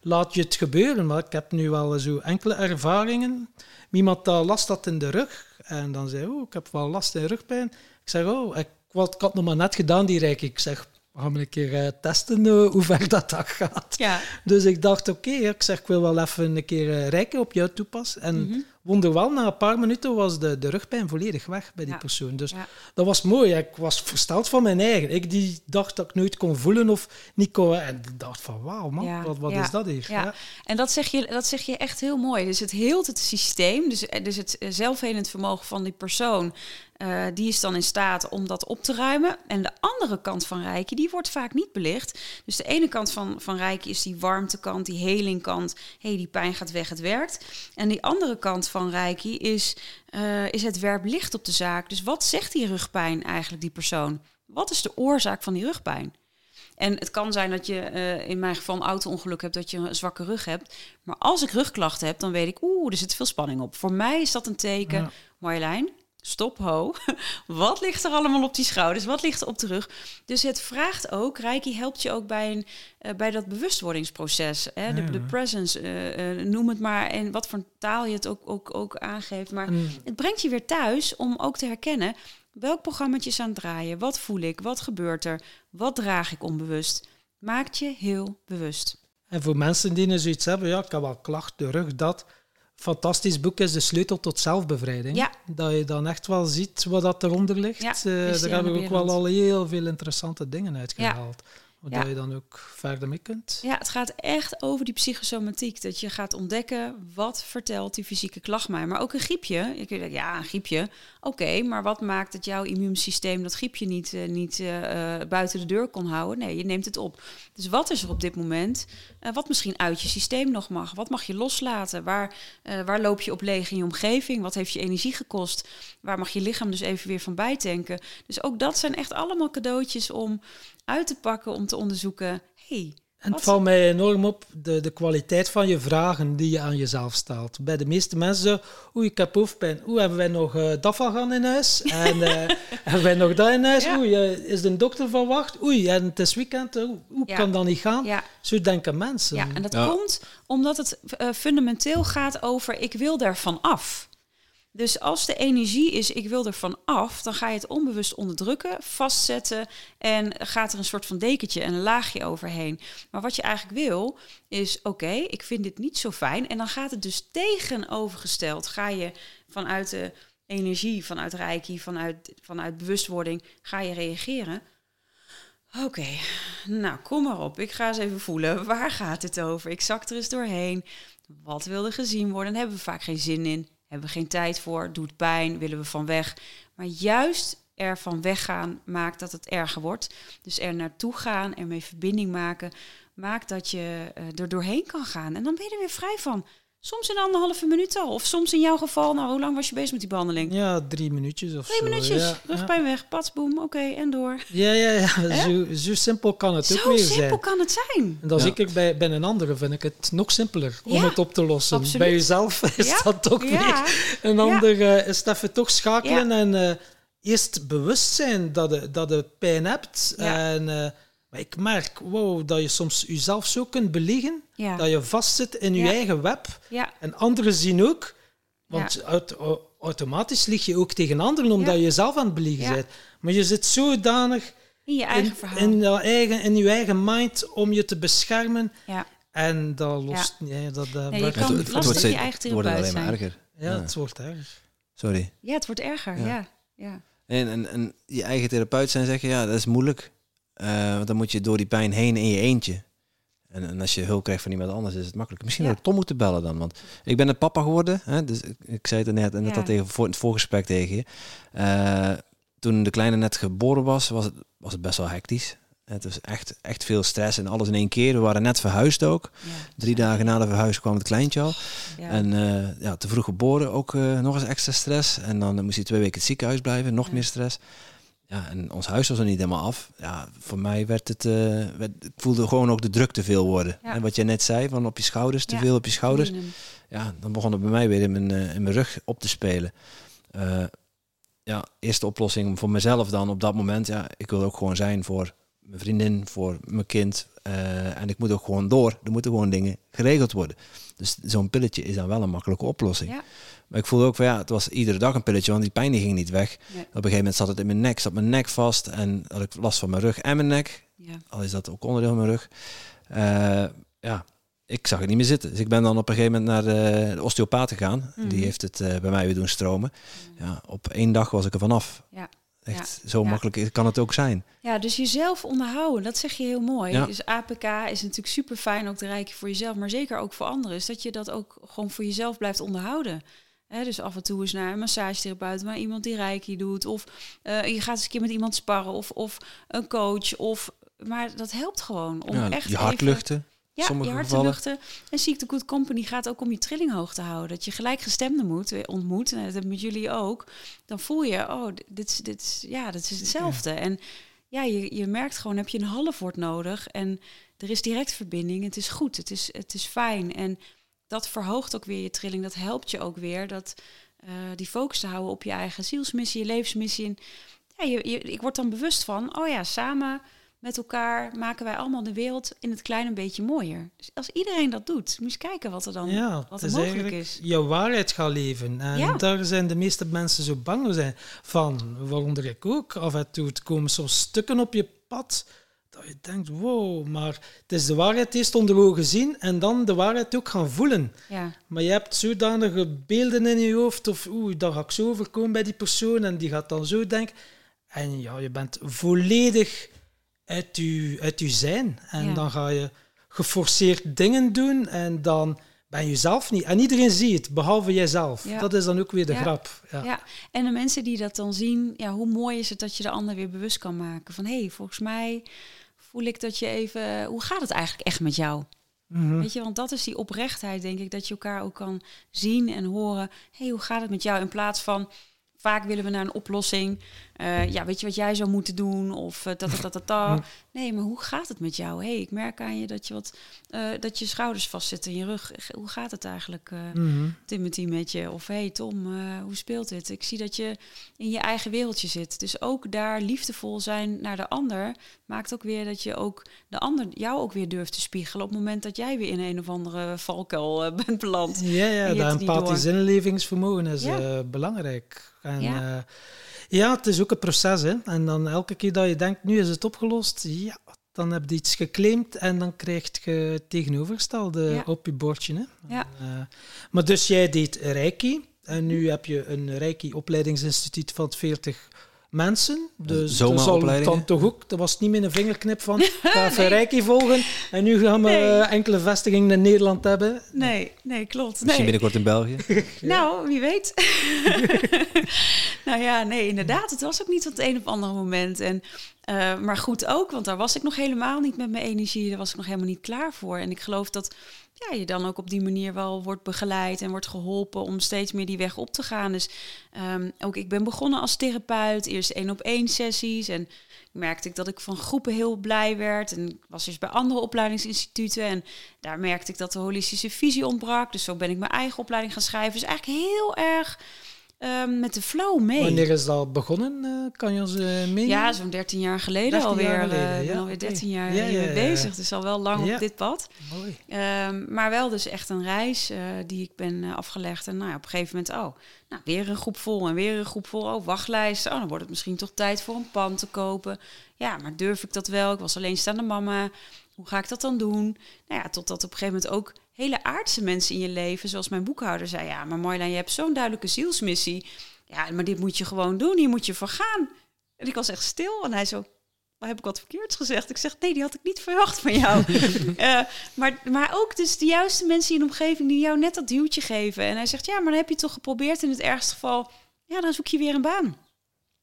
laat je het gebeuren. Maar ik heb nu wel zo enkele ervaringen. Iemand dat last had in de rug. En dan zei oh, ik heb wel last in rugpijn. Ik zeg, oh, ik, wat, ik had nog maar net gedaan, die Reiki. Ik zeg, we gaan een keer eh, testen eh, hoe ver dat, dat gaat. Ja, Dus ik dacht, oké, ik zeg, ik wil wel even een keer eh, Reiki op jou toepassen. En Mhm. Wonderwel, na een paar minuten was de, de rugpijn volledig weg bij die Ja. persoon. Dus Ja. dat was mooi. Ik was versteld van mijn eigen. Ik die dacht dat ik nooit kon voelen of niet kon. En ik dacht van, wauw man, Ja, wat, wat is dat hier? ja. En dat zeg, je, dat zeg je echt heel mooi. Dus het heelt het systeem, dus, dus het zelfhelend vermogen van die persoon, eh, die is dan in staat om dat op te ruimen. En de andere kant van Reiki, die wordt vaak niet belicht. Dus de ene kant van, van Reiki is die warmtekant, die helingkant. Hé, hey, die pijn gaat weg, het werkt. En die andere kant van Reiki is, eh, is het werp licht op de zaak. Dus wat zegt die rugpijn eigenlijk, die persoon? Wat is de oorzaak van die rugpijn? En het kan zijn dat je eh, in mijn geval een auto-ongeluk hebt, dat je een zwakke rug hebt. Maar als ik rugklachten heb, dan weet ik, oeh, er zit veel spanning op. Voor mij is dat een teken, Ja. Marjolein, stop, ho. Wat ligt er allemaal op die schouders? Wat ligt er op de rug? Dus het vraagt ook, Reiki helpt je ook bij, een, eh, bij dat bewustwordingsproces. Hè? De, Ja. de presence, eh, eh, noem het maar. En wat voor taal je het ook, ook, ook aangeeft. Maar En het brengt je weer thuis om ook te herkennen welk programma is aan het draaien, wat voel ik, wat gebeurt er, wat draag ik onbewust. Maakt je heel bewust. En voor mensen die zoiets hebben, ja, ik heb wel klachten, rug, dat. Fantastisch boek is De Sleutel tot Zelfbevrijding. Ja. Dat je dan echt wel ziet wat dat eronder ligt. Ja, Eh, daar hebben we ook wel al heel veel interessante dingen uitgehaald. Waar Ja. je dan ook verder mee kunt. Ja, het gaat echt over die psychosomatiek. Dat je gaat ontdekken wat vertelt die fysieke klacht mij. Maar ook een griepje. Je kunt denken, ja, een griepje. Oké, maar wat maakt dat jouw immuunsysteem dat griepje niet, eh, eh, eh, buiten de deur kon houden? Nee, je neemt het op. Dus wat is er op dit moment? wat misschien uit je systeem nog mag? Wat mag je loslaten? Waar, waar loop je op leeg in je omgeving? Wat heeft je energie gekost? Waar mag je lichaam dus even weer van bijtanken? Dus ook dat zijn echt allemaal cadeautjes om uit te pakken, om te onderzoeken. hey, En het valt mij enorm op de, de kwaliteit van je vragen die je aan jezelf stelt. Bij de meeste mensen oei, ik heb hoofdpijn. Oeh, hebben wij nog eh dat van gaan in huis? En eh, hebben wij nog dat in huis? Ja. Oei, eh, is de dokter verwacht? Oei, en het is weekend. Hoe Ja. kan dat niet gaan? ja, Zo denken mensen. Ja, en dat Ja. komt omdat het fundamenteel gaat over ik wil daarvan af. Dus als de energie is ik wil ervan af, dan ga je het onbewust onderdrukken, vastzetten en gaat er een soort van dekentje en een laagje overheen. Maar wat je eigenlijk wil is oké, ik vind dit niet zo fijn en dan gaat het dus tegenovergesteld. Ga je vanuit de energie, vanuit reiki, vanuit, vanuit bewustwording, ga je reageren. Oké, nou kom maar op. Ik ga eens even voelen. Waar gaat het over? Ik zak er eens doorheen. Wat wil er gezien worden? Daar hebben we vaak geen zin in. Hebben we geen tijd voor. Doet pijn. Willen we van weg. Maar juist er van weggaan maakt dat het erger wordt. Dus er naartoe gaan, ermee verbinding maken, maakt dat je eh, er doorheen kan gaan. En dan ben je er weer vrij van. Soms in anderhalve minuut al. Of soms in jouw geval, nou, hoe lang was je bezig met die behandeling? Ja, drie minuutjes of Twee zo. minuutjes. Ja, ja. Rugpijn weg. Patsboom. Oké, en door. Ja, ja, ja. Zo, zo simpel kan het ook Zo weer simpel zijn. kan het zijn. En dan Ja. zeker bij, bij een andere vind ik het nog simpeler om het op te lossen. absoluut. Bij jezelf is Ja, dat toch Ja, weer een ander. eh, is het even toch schakelen Ja. en eh, eerst bewust zijn dat je, dat je pijn hebt. Ja. En, eh, maar ik merk wow, dat je soms jezelf zo kunt belegen, ja, dat je vastzit in je Ja. eigen web. ja, En anderen zien ook, want aut- au- automatisch lieg je ook tegen anderen omdat Ja. je jezelf aan het belegen Ja. bent. Maar je zit zodanig in je eigen in, verhaal. in, je eigen, in je eigen mind om je te beschermen. ja. En dat lost niet. hè, Dat, eh, Nee, je kan het lastig mij. je eigen het wordt alleen maar erger. Ja, Ja. het wordt erg. Sorry. Ja, het wordt erger. Ja. Ja. Ja. En, en, en je eigen therapeut zijn zeggen, ja, dat is moeilijk. Eh, want dan moet je door die pijn heen in je eentje. En, en als je hulp krijgt van iemand anders, is het makkelijk. Misschien Ja. had ik Tom moeten bellen dan. Want ik ben het papa geworden. Hè, dus ik, ik zei het net, en net Ja. al tegen, voor, in het voorgesprek tegen je. Eh, toen de kleine net geboren was, was het, was het best wel hectisch. Het was echt, echt veel stress en alles in één keer. We waren net verhuisd ook. Ja. Drie dagen na de verhuis kwam het kleintje al. Ja. En eh, ja, te vroeg geboren, ook nog eens extra stress. En dan moest hij twee weken in het ziekenhuis blijven, nog Ja. meer stress. Ja, en ons huis was er niet helemaal af. Ja, voor mij werd het, eh, werd, ik voelde gewoon ook de druk te veel worden. Ja. En wat je net zei, van op je schouders, te Ja, veel op je schouders. Ja, dan begon het bij mij weer in mijn, eh, in mijn rug op te spelen. Eh, ja, eerste oplossing voor mezelf dan op dat moment. Ja, ik wil ook gewoon zijn voor mijn vriendin, voor mijn kind. Eh, en ik moet ook gewoon door. Er moeten gewoon dingen geregeld worden. Dus zo'n pilletje is dan wel een makkelijke oplossing. Ja. Maar ik voelde ook van ja, het was iedere dag een pilletje, want die pijn die ging niet weg. Nee. Op een gegeven moment zat het in mijn nek, zat mijn nek vast en had ik last van mijn rug en mijn nek. Ja. Al is dat ook onderdeel van mijn rug. Eh, ja, ik zag het niet meer zitten. Dus ik ben dan op een gegeven moment naar de, de osteopaat gegaan. Mhm. Die heeft het eh, bij mij weer doen stromen. Ja, op één dag was ik er vanaf. Ja. Echt, zo Ja. makkelijk kan het ook zijn. ja, dus jezelf onderhouden, dat zeg je heel mooi. Ja. Dus APK is natuurlijk super fijn, ook de rijke voor jezelf, maar zeker ook voor anderen. Is dat je dat ook gewoon voor jezelf blijft onderhouden. Hè, dus af en toe eens naar een massagetherapeut, maar iemand die reiki doet. Of eh, je gaat eens een keer met iemand sparren of, of een coach. Of, maar dat helpt gewoon om Ja, echt je hart luchten. Ja, sommige je hart te luchten. En Seek the Good Company gaat ook om je trilling hoog te houden. Dat je gelijkgestemden moet, eh, ontmoet. En dat met jullie ook. Dan voel je, oh, dit is, dit is, ja, dit is hetzelfde. En ja, je, je merkt gewoon, heb je een half woord nodig. En er is direct verbinding. Het is goed, het is, het is fijn. En dat verhoogt ook weer je trilling. Dat helpt je ook weer. Dat, eh, die focus te houden op je eigen zielsmissie, je levensmissie. En ja, je, je, ik word dan bewust van, oh ja, samen met elkaar maken wij allemaal de wereld in het klein een beetje mooier. Dus als iedereen dat doet, moet je kijken wat er dan Ja, wat er is mogelijk is. jouw waarheid gaan leven. En Ja. daar zijn de meeste mensen zo bang voor zijn. Van, waaronder ik ook. Af en toe het komen soms stukken op je pad dat je denkt, wow, maar het is de waarheid eerst onder ogen zien en dan de waarheid ook gaan voelen. Ja, Maar je hebt zodanige beelden in je hoofd of oeh, dat ga ik zo overkomen bij die persoon en die gaat dan zo denken. En ja, je bent volledig uit je, uit je zijn. En Ja. dan ga je geforceerd dingen doen en dan ben je zelf niet. En iedereen ziet het, behalve jijzelf. Ja. Dat is dan ook weer de Ja. grap. Ja. Ja, en de mensen die dat dan zien, ja, hoe mooi is het dat je de ander weer bewust kan maken van hé, hey, volgens mij voel ik dat je even, hoe gaat het eigenlijk echt met jou? Mhm. Weet je, want dat is die oprechtheid, denk ik, dat je elkaar ook kan zien en horen. Hé, hey, hoe gaat het met jou? In plaats van vaak willen we naar een oplossing. Eh, ja, weet je wat jij zou moeten doen? Of eh, ta ta ta ta. Nee, maar hoe gaat het met jou? Hé, hey, ik merk aan je dat je wat, eh, dat je schouders vastzitten in je rug. Hoe gaat het eigenlijk? Mhm. Timothy met je. Of hey Tom, hoe speelt dit? Ik zie dat je in je eigen wereldje zit. Dus ook daar liefdevol zijn naar de ander maakt ook weer dat je ook de ander jou ook weer durft te spiegelen op het moment dat jij weer in een of andere valkuil bent beland. Ja, ja En je dat hebt het niet empathisch inlevingsvermogen is Ja. belangrijk. En, Ja. Ja. het is ook een proces. Hè? En dan elke keer dat je denkt, nu is het opgelost, ja, dan heb je iets geclaimd en dan krijg je het tegenovergestelde Ja. op je bordje. Hè? Ja. En, eh, maar dus jij deed Reiki en nu heb je een Reiki-opleidingsinstituut van 40 mensen. Dus Zoma dat zal dan toch ook, dat was niet met een vingerknip van, ik ga even Reiki volgen en nu gaan we Nee. eh, enkele vestigingen in Nederland hebben. Nee, nee, klopt. Misschien Nee. binnenkort in België. Nou, wie weet. nou ja, nee, inderdaad. Het was ook niet op het een of andere moment. En, eh, maar goed ook, want daar was ik nog helemaal niet met mijn energie. Daar was ik nog helemaal niet klaar voor. En ik geloof dat ja, je dan ook op die manier wel wordt begeleid en wordt geholpen om steeds meer die weg op te gaan. Dus ehm, ook ik ben begonnen als therapeut, eerst één op één sessies. En merkte ik dat ik van groepen heel blij werd. En ik was dus bij andere opleidingsinstituten. En daar merkte ik dat de holistische visie ontbrak. Dus zo ben ik mijn eigen opleiding gaan schrijven. Dus eigenlijk heel erg ehm, met de flow mee. Wanneer is dat begonnen? eh, kan je ons uh, meenemen? Ja, zo'n 13 jaar geleden 13 alweer. jaar eh, ik ben alweer oké. 13 jaar Ja, ja, ja. bezig. Dus al wel lang op dit pad. Mooi. Ehm, maar wel dus echt een reis die ik ben afgelegd. En nou, op een gegeven moment, oh, nou, weer een groep vol en weer een groep vol. Oh, wachtlijsten. Oh, dan wordt het misschien toch tijd voor een pand te kopen. Ja, maar durf ik dat wel? Ik was alleenstaande mama. Hoe ga ik dat dan doen? Nou ja, totdat op een gegeven moment ook hele aardse mensen in je leven, zoals mijn boekhouder zei, ja, maar Marjolein, je hebt zo'n duidelijke zielsmissie. Ja, maar dit moet je gewoon doen. Hier moet je voor gaan. En ik was echt stil. En hij zo, maar heb ik wat verkeerds gezegd? Ik zeg, nee, die had ik niet verwacht van jou. Eh, maar, maar ook dus de juiste mensen in de omgeving die jou net dat duwtje geven. En hij zegt, ja, maar dan heb je toch geprobeerd in het ergste geval. Ja, dan zoek je weer een baan.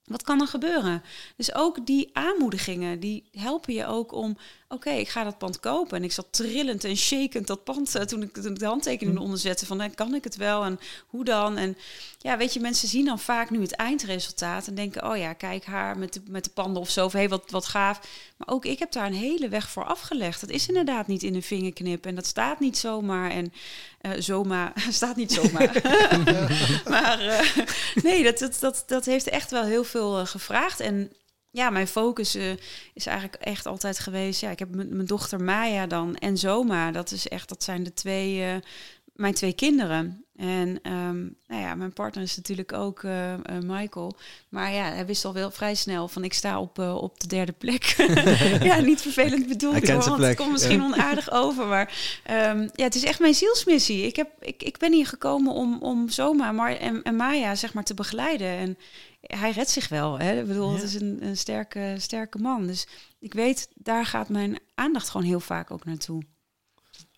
Wat kan er gebeuren? Dus ook die aanmoedigingen, die helpen je ook om... Oké, ik ga dat pand kopen. En ik zat trillend en shakend dat pand... eh, toen ik, toen ik de handtekening eronder zette van... eh, kan ik het wel en hoe dan? En ja, weet je, mensen zien dan vaak nu het eindresultaat... en denken, oh ja, kijk haar met de, met de panden of zo... of hey, wat, wat gaaf. Maar ook ik heb daar een hele weg voor afgelegd. Dat is inderdaad niet in een vingerknip. En dat staat niet zomaar. En uh, zomaar, staat niet zomaar. maar uh, nee, dat, dat, dat, dat heeft echt wel heel veel gevraagd. En ja, mijn focus uh, is eigenlijk echt altijd geweest. Ja, ik heb mijn dochter Maya dan en Zoma. Dat is echt, dat zijn de twee, uh, mijn twee kinderen. En um, nou ja, mijn partner is natuurlijk ook uh, Michael. Maar ja, hij wist al wel vrij snel van ik sta op, op de derde plek. ja, niet vervelend bedoeld hoor, want het komt misschien ja. onaardig over. Maar um, ja, het is echt mijn zielsmissie. Ik, heb, ik, ik ben hier gekomen om, om Zoma maar, en, en Maya zeg maar te begeleiden. En hij redt zich wel. Hè? Ik bedoel, ja. het is een, een sterke, sterke man. Dus ik weet, daar gaat mijn aandacht gewoon heel vaak ook naartoe.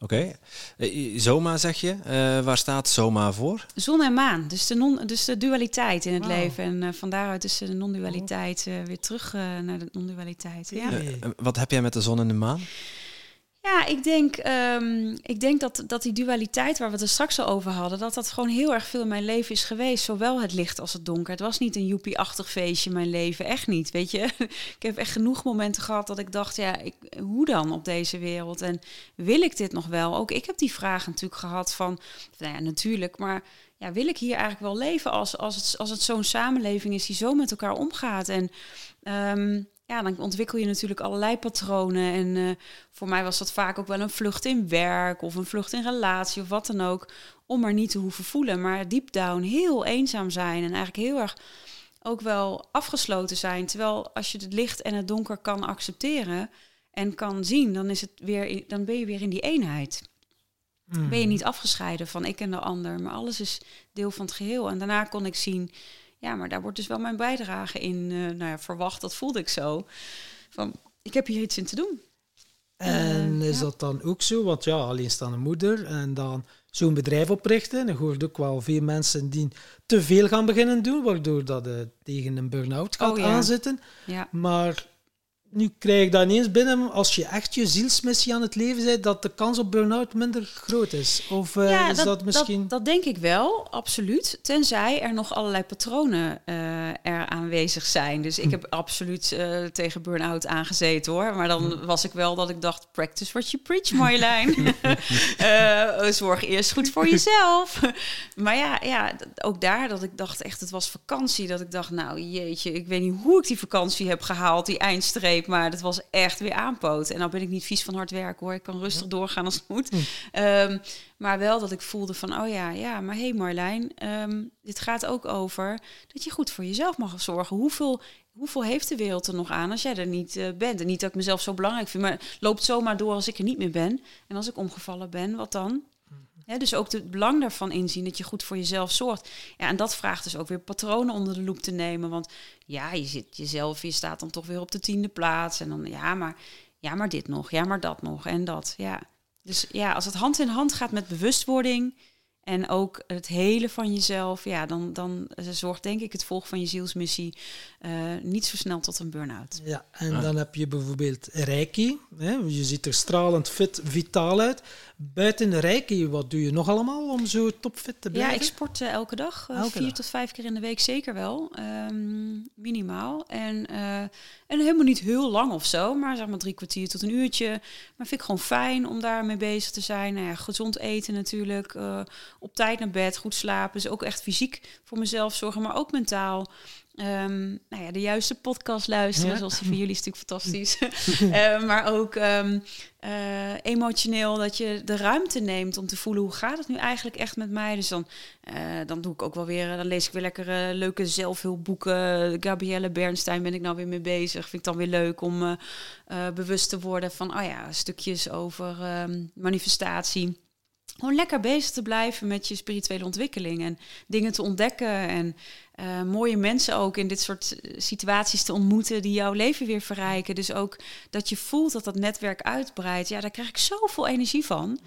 Oké. Okay. Zoma zeg je. Uh, waar staat Zoma voor? Zon en maan. Dus de, non, dus de dualiteit in het wow. leven. En uh, van daaruit is de non-dualiteit uh, weer terug naar de non-dualiteit. Ja. wat heb jij met de zon en de maan? Ja, ik denk, um, ik denk dat, dat die dualiteit waar we het straks al over hadden, dat dat gewoon heel erg veel in mijn leven is geweest. Zowel het licht als het donker. Het was niet een joepie-achtig feestje mijn leven. Echt niet, weet je. Ik heb echt genoeg momenten gehad dat ik dacht, ja, ik, hoe dan op deze wereld? En wil ik dit nog wel? Ook ik heb die vraag natuurlijk gehad van, nou ja, natuurlijk, maar ja, wil ik hier eigenlijk wel leven als, als het, als het zo'n samenleving is die zo met elkaar omgaat? En um, ja, dan ontwikkel je natuurlijk allerlei patronen. En uh, voor mij was dat vaak ook wel een vlucht in werk of een vlucht in relatie of wat dan ook. Om maar niet te hoeven voelen. Maar deep down heel eenzaam zijn en eigenlijk heel erg ook wel afgesloten zijn. Terwijl als je het licht en het donker kan accepteren en kan zien, dan, is het weer, dan ben je weer in die eenheid. Mm. Ben je niet afgescheiden van ik en de ander, maar alles is deel van het geheel. En daarna kon ik zien ja, maar daar wordt dus wel mijn bijdrage in uh, nou ja, verwacht. Dat voelde ik zo. Van, ik heb hier iets in te doen. En Eh, is ja. dat dan ook zo? Want ja, alleenstaande moeder en dan zo'n bedrijf oprichten. Dan hoort ook wel veel mensen die te veel gaan beginnen doen, waardoor dat het tegen een burn-out gaat Oh, ja. aanzitten. Ja. Maar nu krijg ik dat ineens binnen, als je echt je zielsmissie aan het leven bent, dat de kans op burn-out minder groot is. Of eh, Ja, is dat, misschien... Dat, dat denk ik wel, absoluut. Tenzij er nog allerlei patronen eh, er aanwezig zijn. Dus Hm. ik heb absoluut eh, tegen burn-out aangezeten hoor. Maar dan Hm. was ik wel dat ik dacht, practice what you preach, Marjolein. Zorg eerst goed voor jezelf. maar ja, ja, ook daar dat ik dacht echt, het was vakantie. Dat ik dacht, nou jeetje, ik weet niet hoe ik die vakantie heb gehaald, die eindstreep. Maar dat was echt weer aanpoot. En nou ben ik niet vies van hard werken hoor. Ik kan rustig doorgaan als het moet. Ehm, maar wel dat ik voelde van, oh ja, ja, maar hé hey Marlijn, ehm, dit gaat ook over dat je goed voor jezelf mag zorgen. Hoeveel, hoeveel heeft de wereld er nog aan als jij er niet eh, bent? En niet dat ik mezelf zo belangrijk vind, maar loopt zomaar door als ik er niet meer ben. En als ik omgevallen ben, wat dan? Ja, dus ook het belang daarvan inzien dat je goed voor jezelf zorgt. Ja, en dat vraagt dus ook weer patronen onder de loep te nemen. Want ja, je zit jezelf, je staat dan toch weer op de tiende plaats. En dan, ja, maar, ja, maar dit nog, ja, maar dat nog en dat. Ja. Dus ja, als het hand in hand gaat met bewustwording en ook het hele van jezelf, ja, dan, dan zorgt denk ik het volgen van je zielsmissie eh, niet zo snel tot een burn-out. Ja, en dan heb je bijvoorbeeld Reiki. Hè? Je ziet er stralend fit, vitaal uit. Buiten Reiki, wat doe je nog allemaal om zo topfit te Ja, blijven? ik sport eh, elke dag. Elke vier dag. tot vijf keer in de week zeker wel. ehm, minimaal. En, eh, en helemaal niet heel lang of zo. Maar zeg maar drie kwartier tot een uurtje. Maar vind ik gewoon fijn om daarmee bezig te zijn. Nou ja, gezond eten natuurlijk. Op tijd naar bed, goed slapen. Dus ook echt fysiek voor mezelf zorgen. Maar ook mentaal. Ehm, nou ja, de juiste podcast luisteren, Ja. zoals die van jullie is natuurlijk fantastisch. Eh, maar ook ehm, eh, emotioneel dat je de ruimte neemt om te voelen hoe gaat het nu eigenlijk echt met mij. Dus dan, eh, dan doe ik ook wel weer, dan lees ik weer lekker eh, leuke zelfhulpboeken. Gabrielle Bernstein ben ik nou weer mee bezig. Vind ik dan weer leuk om bewust te worden van, oh ja, stukjes over ehm, manifestatie. Gewoon lekker bezig te blijven met je spirituele ontwikkeling en dingen te ontdekken en eh, mooie mensen ook in dit soort eh, situaties te ontmoeten die jouw leven weer verrijken. Dus ook dat je voelt dat dat netwerk uitbreidt. Ja, daar krijg ik zoveel energie van.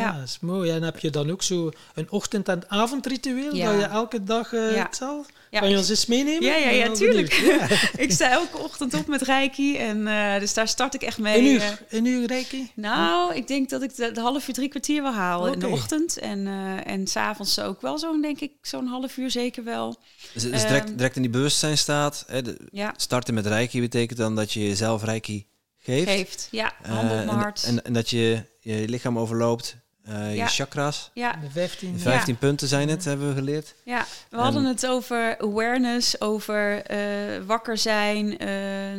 Ja, dat is mooi. En heb je dan ook zo een ochtend- en avondritueel? Ja. Dat je elke dag eh Ja. hetzelfde? ja, kan je ons eens meenemen? Ja, ja, ja, tuurlijk. Ja. ik sta elke ochtend op met Reiki en eh, dus daar start ik echt mee. Een eh, uur, een uur Reiki? Nou, ik denk dat ik de, de half uur, drie kwartier wel haal in de ochtend. En, eh en s'avonds ook wel zo'n, denk ik, zo'n half uur zeker wel. Dus, dus direct, Ehm, direct in die bewustzijn staat. Hè, de- Ja, starten met reiki betekent dan dat je jezelf reiki geeft. geeft. Ja, Eh, hand op mijn hart. En, en dat je je lichaam overloopt. Eh, Ja. je chakras. ja, De 15. 15 punten zijn het, hebben we geleerd. Ja, we hadden En- het over awareness, over eh, wakker zijn. eh,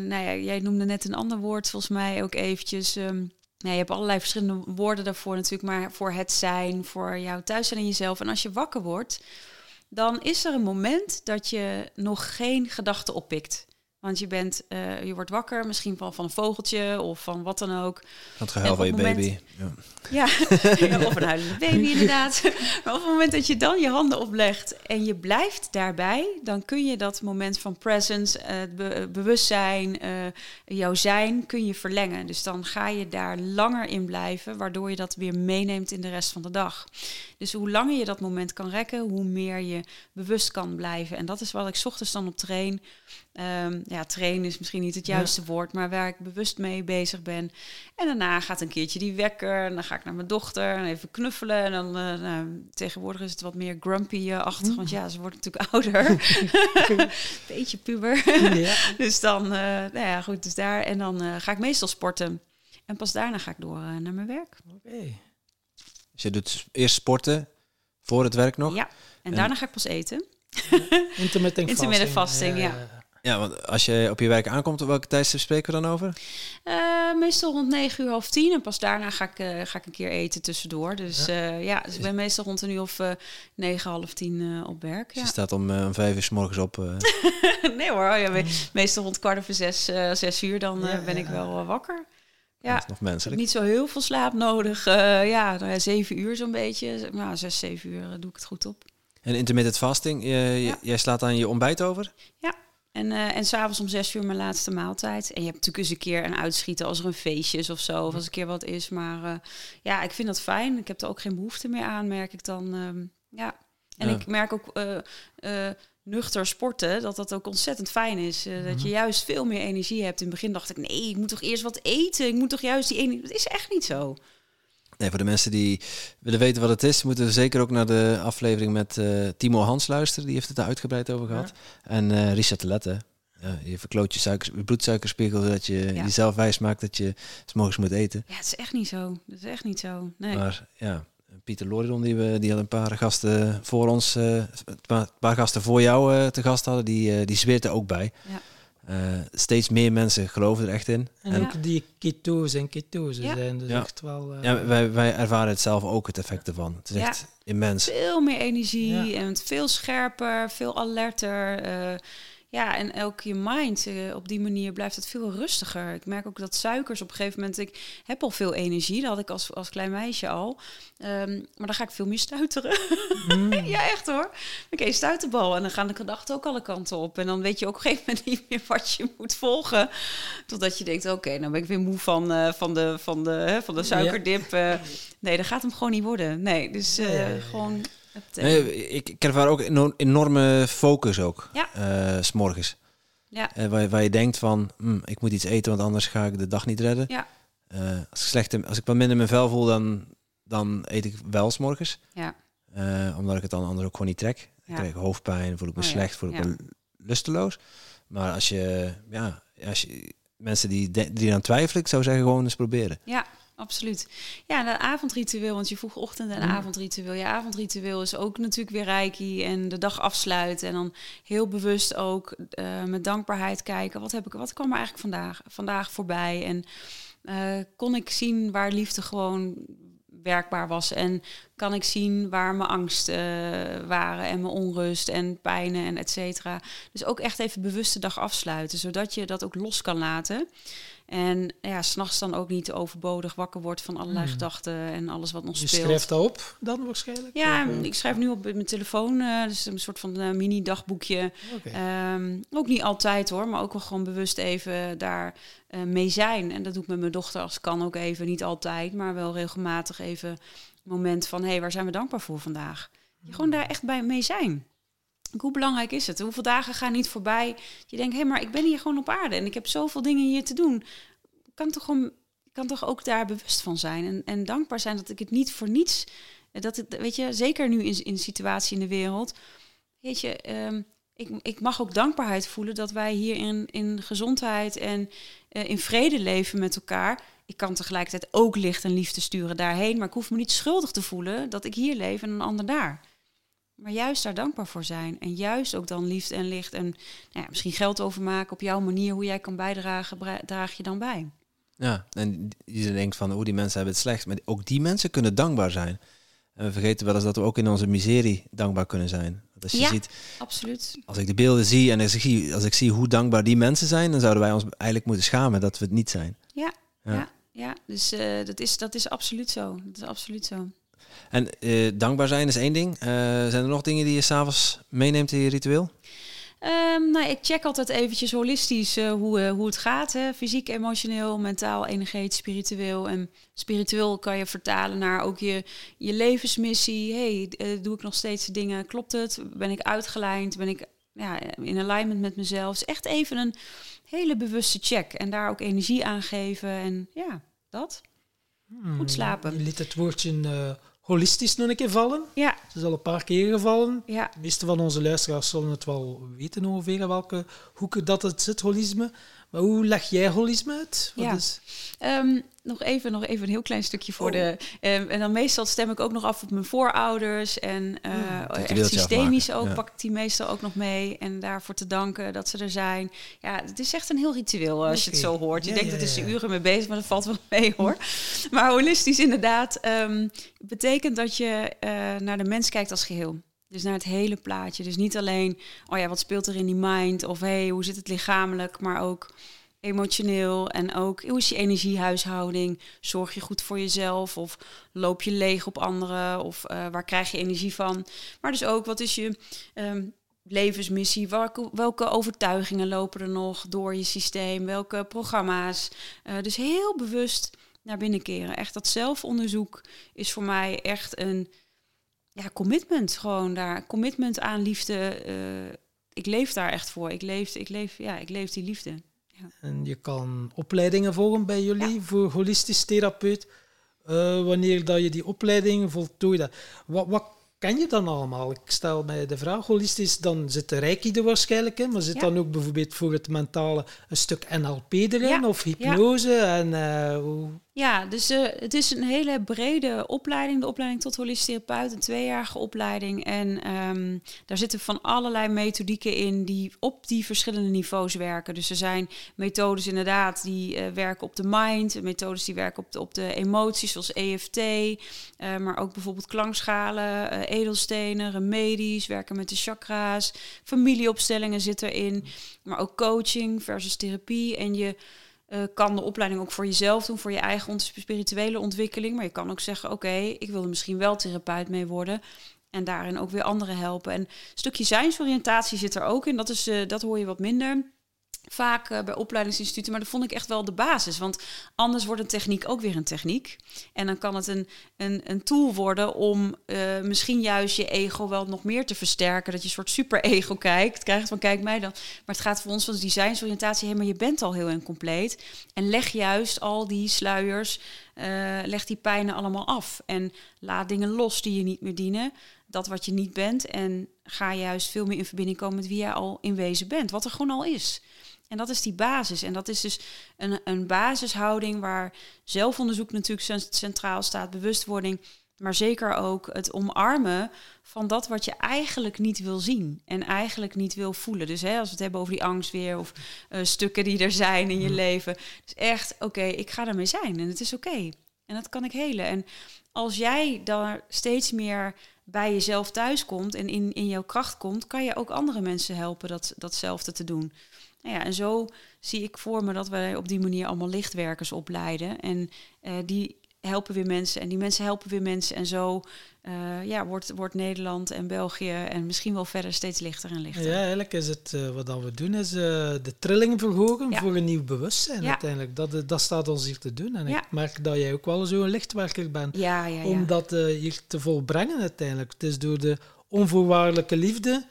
nou ja, jij noemde net een ander woord, volgens mij ook eventjes. ehm, nou, je hebt allerlei verschillende woorden daarvoor natuurlijk, maar voor het zijn, voor jouw thuis zijn in jezelf. En als je wakker wordt, dan is er een moment dat je nog geen gedachten oppikt. Want je, bent, eh, je wordt wakker, misschien van, van een vogeltje of van wat dan ook. Het gehuil van je baby. Ja. Ja, of een huilende baby inderdaad. Maar op het moment dat je dan je handen oplegt en je blijft daarbij, dan kun je dat moment van presence, eh, het be- bewustzijn, eh, jouw zijn, kun je verlengen. Dus dan ga je daar langer in blijven, waardoor je dat weer meeneemt in de rest van de dag. Dus hoe langer je dat moment kan rekken, hoe meer je bewust kan blijven. En dat is wat ik 's ochtends dan op train. Ehm, ja, trainen is misschien niet het Ja. juiste woord, maar waar ik bewust mee bezig ben. En daarna gaat een keertje die wekker. En dan ga ik naar mijn dochter en even knuffelen. En dan, eh, nou, tegenwoordig is het wat meer grumpy-achtig. Want ja, ze wordt natuurlijk ouder. Beetje puber. Ja. dus dan, eh, nou ja, goed. Dus daar. En dan eh, ga ik meestal sporten. En pas daarna ga ik door naar mijn werk. Oké. Dus je doet eerst sporten, voor het werk nog. Ja. En En- daarna ga ik pas eten. Intermittent Intermittent fasting. fasting, ja. Ja, want als je op je werk aankomt, op welke tijdstip spreken we dan over? Eh, meestal rond 9 uur, half tien. En pas daarna ga ik, eh, ga ik een keer eten tussendoor. Dus ja, ja dus ik ben meestal rond een uur of eh 9, half tien eh, op werk. Dus Ja. je staat om, vijf uur s morgens op. nee hoor, ja, me- meestal rond kwart over zes, eh, zes uur, dan Ja, ben ja. ik wel wakker. Ja, nog menselijk. niet zo heel veel slaap nodig. Ja, nou ja, zeven uur zo'n beetje. Nou, zes, zeven uur doe ik het goed op. En intermittent fasting, Ja. jij slaat aan je ontbijt over? Ja. En, uh, en s'avonds om zes uur mijn laatste maaltijd. En je hebt natuurlijk eens een keer een uitschieten als er een feestje is of zo. Of als een keer wat is. Maar uh, ja, ik vind dat fijn. Ik heb er ook geen behoefte meer aan, merk ik dan. Um, ja. En ja. ik merk ook uh, nuchter sporten, dat dat ook ontzettend fijn is. Dat je juist veel meer energie hebt. In het begin dacht ik, nee, ik moet toch eerst wat eten. Ik moet toch juist die energie... Dat is echt niet zo. Nee, voor de mensen die willen weten wat het is, moeten we zeker ook naar de aflevering met uh, Timo Hans luisteren. Die heeft het er uitgebreid over gehad. Ja. En uh, Richard Lette. Ja, je verkloot je, suikers, je bloedsuikerspiegel, zodat je ja. jezelf wijs maakt dat je s morgens moet eten. Ja, het is echt niet zo. Dat is echt niet zo. Nee. Maar ja, Pieter Loridon, die, we, die had een paar gasten voor ons, uh, een paar gasten voor jou te gast hadden, die, die zweert er ook bij. Ja. Uh, steeds meer mensen geloven er echt in. En, en ook die ketose en ketose ja. zijn dus ja. echt wel... Uh, ja, wij, wij ervaren het zelf ook, het effect ervan. Het is echt immens. Veel meer energie en veel scherper, veel alerter. Uh, ja, en ook je mind, uh, op die manier blijft het veel rustiger. Ik merk ook dat suikers op een gegeven moment... Ik heb al veel energie, dat had ik als, als klein meisje al. Um, maar dan ga ik veel meer stuiteren. Mm. ja, echt hoor. Oké, okay, stuiterbal. En dan gaan de gedachten ook alle kanten op. En dan weet je ook op een gegeven moment niet meer wat je moet volgen. Totdat je denkt, oké, okay, nou ben ik weer moe van, uh, van, de, van, de, hè, van de suikerdip. Uh, nee, dat gaat hem gewoon niet worden. Nee, dus gewoon... Nee, ik, ik ervaar ook een enorme focus ook. Ja. Uh, s morgens. Ja. Uh, waar, je, waar je denkt van, hm, ik moet iets eten, want anders ga ik de dag niet redden. Ja. Uh, als, ik slecht, als ik wat minder mijn vel voel, dan, dan eet ik wel s morgens. Ja. omdat ik het dan anders ook gewoon niet trek. Dan krijg ik hoofdpijn, voel ik me Oh slecht, voel ik me lusteloos. Maar als je, ja, als je mensen die, die aan twijfelen, ik zou zeggen gewoon eens proberen. Ja, absoluut. Ja, en een avondritueel, want je vroeg ochtend- en Mm. avondritueel. Je avondritueel is ook natuurlijk weer reiki en de dag afsluiten. En dan heel bewust ook eh, met dankbaarheid kijken. Wat, heb ik, wat kwam er eigenlijk vandaag, vandaag voorbij? En eh, kon ik zien waar liefde gewoon werkbaar was? En kan ik zien waar mijn angst eh, waren en mijn onrust en pijnen en et cetera. Dus ook echt even bewust de dag afsluiten, zodat je dat ook los kan laten. En ja, s'nachts dan ook niet overbodig wakker wordt van allerlei Hmm. gedachten en alles wat nog je speelt. schrijft dat op dan waarschijnlijk? Ja, Of, eh, ik schrijf nu op mijn telefoon, eh, dus een soort van eh, mini-dagboekje. Ehm, ook niet altijd hoor, maar ook wel gewoon bewust even daar mee zijn. En dat doe ik met mijn dochter als kan ook even, niet altijd, maar wel regelmatig even moment van... hé, hey, waar zijn we dankbaar voor vandaag? Je gewoon daar echt bij mee zijn. Hoe belangrijk is het? Hoeveel dagen gaan niet voorbij? Je denkt, hé, hey, maar ik ben hier gewoon op aarde en ik heb zoveel dingen hier te doen. Ik kan toch, ik kan toch ook daar bewust van zijn en, en dankbaar zijn dat ik het niet voor niets... Dat het, weet je, zeker nu in, in de situatie in de wereld... Weet je, ehm, ik, ik mag ook dankbaarheid voelen dat wij hier in, in gezondheid en eh, in vrede leven met elkaar. Ik kan tegelijkertijd ook licht en liefde sturen daarheen, maar ik hoef me niet schuldig te voelen dat ik hier leef en een ander daar. Maar juist daar dankbaar voor zijn. En juist ook dan liefde en licht en nou ja, misschien geld overmaken op jouw manier, hoe jij kan bijdragen, draag je dan bij. Ja, en je denkt van, oh, die mensen hebben het slecht. Maar ook die mensen kunnen dankbaar zijn. En we vergeten wel eens dat we ook in onze miserie dankbaar kunnen zijn. Want als je Ja. ziet, Absoluut. als ik de beelden zie en als ik zie, als ik zie hoe dankbaar die mensen zijn, dan zouden wij ons eigenlijk moeten schamen dat we het niet zijn. Ja, Ja. ja. ja, dus eh, dat, is, dat is absoluut zo. Dat is absoluut zo. En eh, dankbaar zijn is één ding. Eh, zijn er nog dingen die je s'avonds meeneemt in je ritueel? Ehm, nou, ik check altijd eventjes holistisch eh, hoe, eh, hoe het gaat. Hè? Fysiek, emotioneel, mentaal, energetisch, spiritueel. En spiritueel kan je vertalen naar ook je, je levensmissie. hey, eh, doe ik nog steeds dingen? Klopt het? Ben ik uitgelijnd? Ben ik ja, in alignment met mezelf? Dus echt even een hele bewuste check. En daar ook energie aan geven. En ja, dat. Hmm, goed slapen. Je liet het woordje eh, holistisch nog een keer vallen. Ja, Het is al een paar keer gevallen. ja. De meeste van onze luisteraars zullen het wel weten ongeveer welke hoeken dat het zit, holisme. Maar hoe leg jij holisme uit? Wat Ja. is... Ehm, nog, even, nog even een heel klein stukje voor Oh. de. ehm, en dan meestal stem ik ook nog af op mijn voorouders. En eh je echt systemisch ook ja. pak ik die meestal ook nog mee. En daarvoor te danken dat ze er zijn. Ja, het is echt een heel ritueel als je het zo hoort. Je Ja, denkt ja, dat is er uren mee bezig, maar dat valt wel mee hoor. Maar holistisch inderdaad ehm, betekent dat je eh, naar de mens kijkt als geheel. Dus naar het hele plaatje. Dus niet alleen, oh ja, wat speelt er in die mind? Of hey, hoe zit het lichamelijk? Maar ook emotioneel en ook hoe is je energiehuishouding? Zorg je goed voor jezelf of loop je leeg op anderen of eh, waar krijg je energie van? Maar dus ook wat is je, ehm, levensmissie? Welke, overtuigingen lopen er nog door je systeem? Welke programma's? Uh, dus heel bewust naar binnen keren. Echt dat zelfonderzoek is voor mij echt een ja, commitment. Gewoon daar. Commitment aan liefde. Uh, ik leef daar echt voor. Ik leef, ik leef, ja, ik leef die liefde. Ja. En je kan opleidingen volgen bij jullie voor holistisch therapeut. Uh, wanneer dat je die opleiding voltooid Wat, wat ken je dan allemaal? Ik stel mij de vraag, holistisch, dan zit de reiki er waarschijnlijk in, maar zit dan ook bijvoorbeeld voor het mentale een stuk NLP erin of hypnose? En, uh, hoe, ja, dus uh, het is een hele brede opleiding. De opleiding tot holistisch therapeut, een tweejarige opleiding. En um, daar zitten van allerlei methodieken in die op die verschillende niveaus werken. Dus er zijn methodes inderdaad die uh, werken op de mind, methodes die werken op de, op de emoties, zoals EFT. Uh, maar ook bijvoorbeeld klankschalen, edelstenen, remedies, werken met de chakra's. Familieopstellingen zit erin. Maar ook coaching versus therapie. En je uh, kan de opleiding ook voor jezelf doen, voor je eigen spirituele ontwikkeling. Maar je kan ook zeggen, oké, ik wil er misschien wel therapeut mee worden. En daarin ook weer anderen helpen. En een stukje zijnsoriëntatie zit er ook in. Dat, is, uh, dat hoor je wat minder vaak uh, bij opleidingsinstituten, maar dat vond ik echt wel de basis. Want anders wordt een techniek ook weer een techniek. En dan kan het een, een, een tool worden om uh, misschien juist je ego wel nog meer te versterken. Dat je een soort super-ego kijkt, krijgt van kijk mij dan. Maar het gaat voor ons van de designsoriëntatie, heen, maar je bent al heel incompleet. En leg juist al die sluiers, uh, leg die pijnen allemaal af. En laat dingen los die je niet meer dienen. Dat wat je niet bent. En ga juist veel meer in verbinding komen met wie jij al in wezen bent. Wat er gewoon al is. En dat is die basis. En dat is dus een, een basishouding waar zelfonderzoek natuurlijk centraal staat, bewustwording, maar zeker ook het omarmen van dat wat je eigenlijk niet wil zien en eigenlijk niet wil voelen. Dus hè, als we het hebben over die angst weer of uh, stukken die er zijn in je mm. leven. Dus echt, oké, ik ga ermee zijn en het is oké. En dat kan ik helen. En als jij daar steeds meer bij jezelf thuis komt en in, in jouw kracht komt, kan je ook andere mensen helpen dat, datzelfde te doen. Nou ja, en zo zie ik voor me dat wij op die manier allemaal lichtwerkers opleiden. En uh, die helpen weer mensen en die mensen helpen weer mensen. En zo uh, ja, wordt, wordt Nederland en België en misschien wel verder steeds lichter en lichter. Ja, eigenlijk is het uh, wat we doen, is uh, de trilling verhogen ja. voor een nieuw bewustzijn ja. uiteindelijk. Dat, dat staat ons hier te doen. En ja. ik merk dat jij ook wel zo'n lichtwerker bent om dat hier te volbrengen uiteindelijk. Het is door de onvoorwaardelijke liefde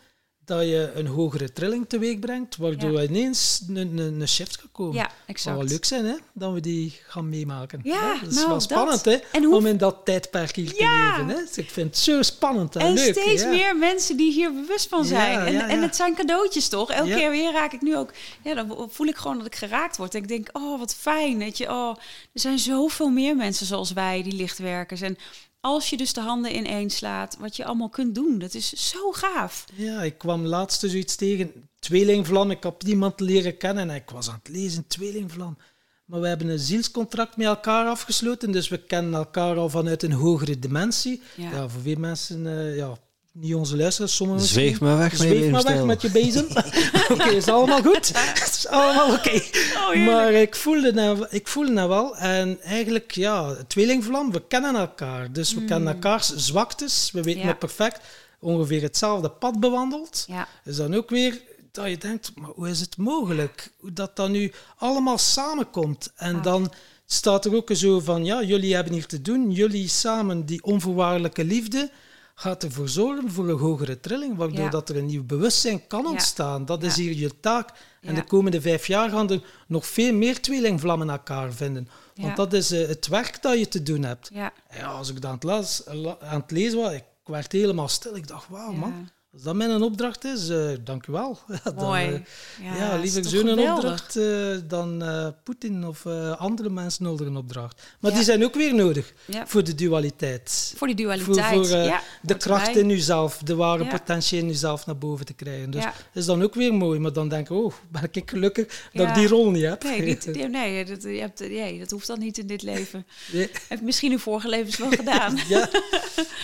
dat je een hogere trilling teweeg brengt, waardoor ja. ineens een, een, een, shift kan komen. Ja, exact. Dat wel leuk zijn, hè, dat we die gaan meemaken. Ja, dat is nou, wel spannend, dat. hè, hoe... om in dat tijdperk hier te leven. Hè. Dus ik vind het zo spannend en, en leuk. En steeds meer mensen die hier bewust van zijn. en, en het zijn cadeautjes, toch? Elke keer weer raak ik nu ook... Ja, dan voel ik gewoon dat ik geraakt word. En ik denk, oh, wat fijn, weet je. Oh, er zijn zoveel meer mensen zoals wij, die lichtwerkers. En als je dus de handen ineen slaat, wat je allemaal kunt doen. Dat is zo gaaf. Ja, ik kwam laatst dus iets tegen. Tweelingvlam, ik heb niemand leren kennen en ik was aan het lezen, tweelingvlam. Maar we hebben een zielscontract met elkaar afgesloten, dus we kennen elkaar al vanuit een hogere dimensie. Ja, voor veel mensen uh, ja, niet onze luisteraars, sommigen Zweeg maar weg, Zweeg maar weg met je bezem. oké, okay, is allemaal goed? is allemaal oké. Oh, maar ik voelde, nou, ik voelde nou wel. En eigenlijk, ja, tweelingvlam, we kennen elkaar. Dus we mm. kennen elkaars zwaktes. We weten ja. perfect ongeveer hetzelfde pad bewandeld. Ja. Is dan ook weer dat je denkt, maar hoe is het mogelijk? Hoe dat dan nu allemaal samenkomt. En dan staat er ook zo van, ja, jullie hebben hier te doen. Jullie samen die onvoorwaardelijke liefde gaat ervoor zorgen voor een hogere trilling, waardoor dat er een nieuw bewustzijn kan ontstaan. Dat is hier je taak. En de komende vijf jaar gaan er nog veel meer tweelingvlammen elkaar vinden. Want dat is uh, het werk dat je te doen hebt. Ja. als ik het, aan het lezen was, ik werd helemaal stil. Ik dacht, wauw man, als dat mijn opdracht is, uh, dank u wel. Mooi. Dan, uh, ja, ja, liever zo'n opdracht uh, dan Poetin of andere mensen nodig een opdracht. Maar die zijn ook weer nodig voor de dualiteit. Voor die dualiteit, Voor, voor de kracht in jezelf, de ware potentie in jezelf naar boven te krijgen. Dus dat is dan ook weer mooi. Maar dan denk ik, oh, ben ik gelukkig dat ik die rol niet heb. Nee, niet, nee, dat, je hebt, nee, dat hoeft dan niet in dit leven. Nee. Heb misschien in vorige levens wel gedaan. ja.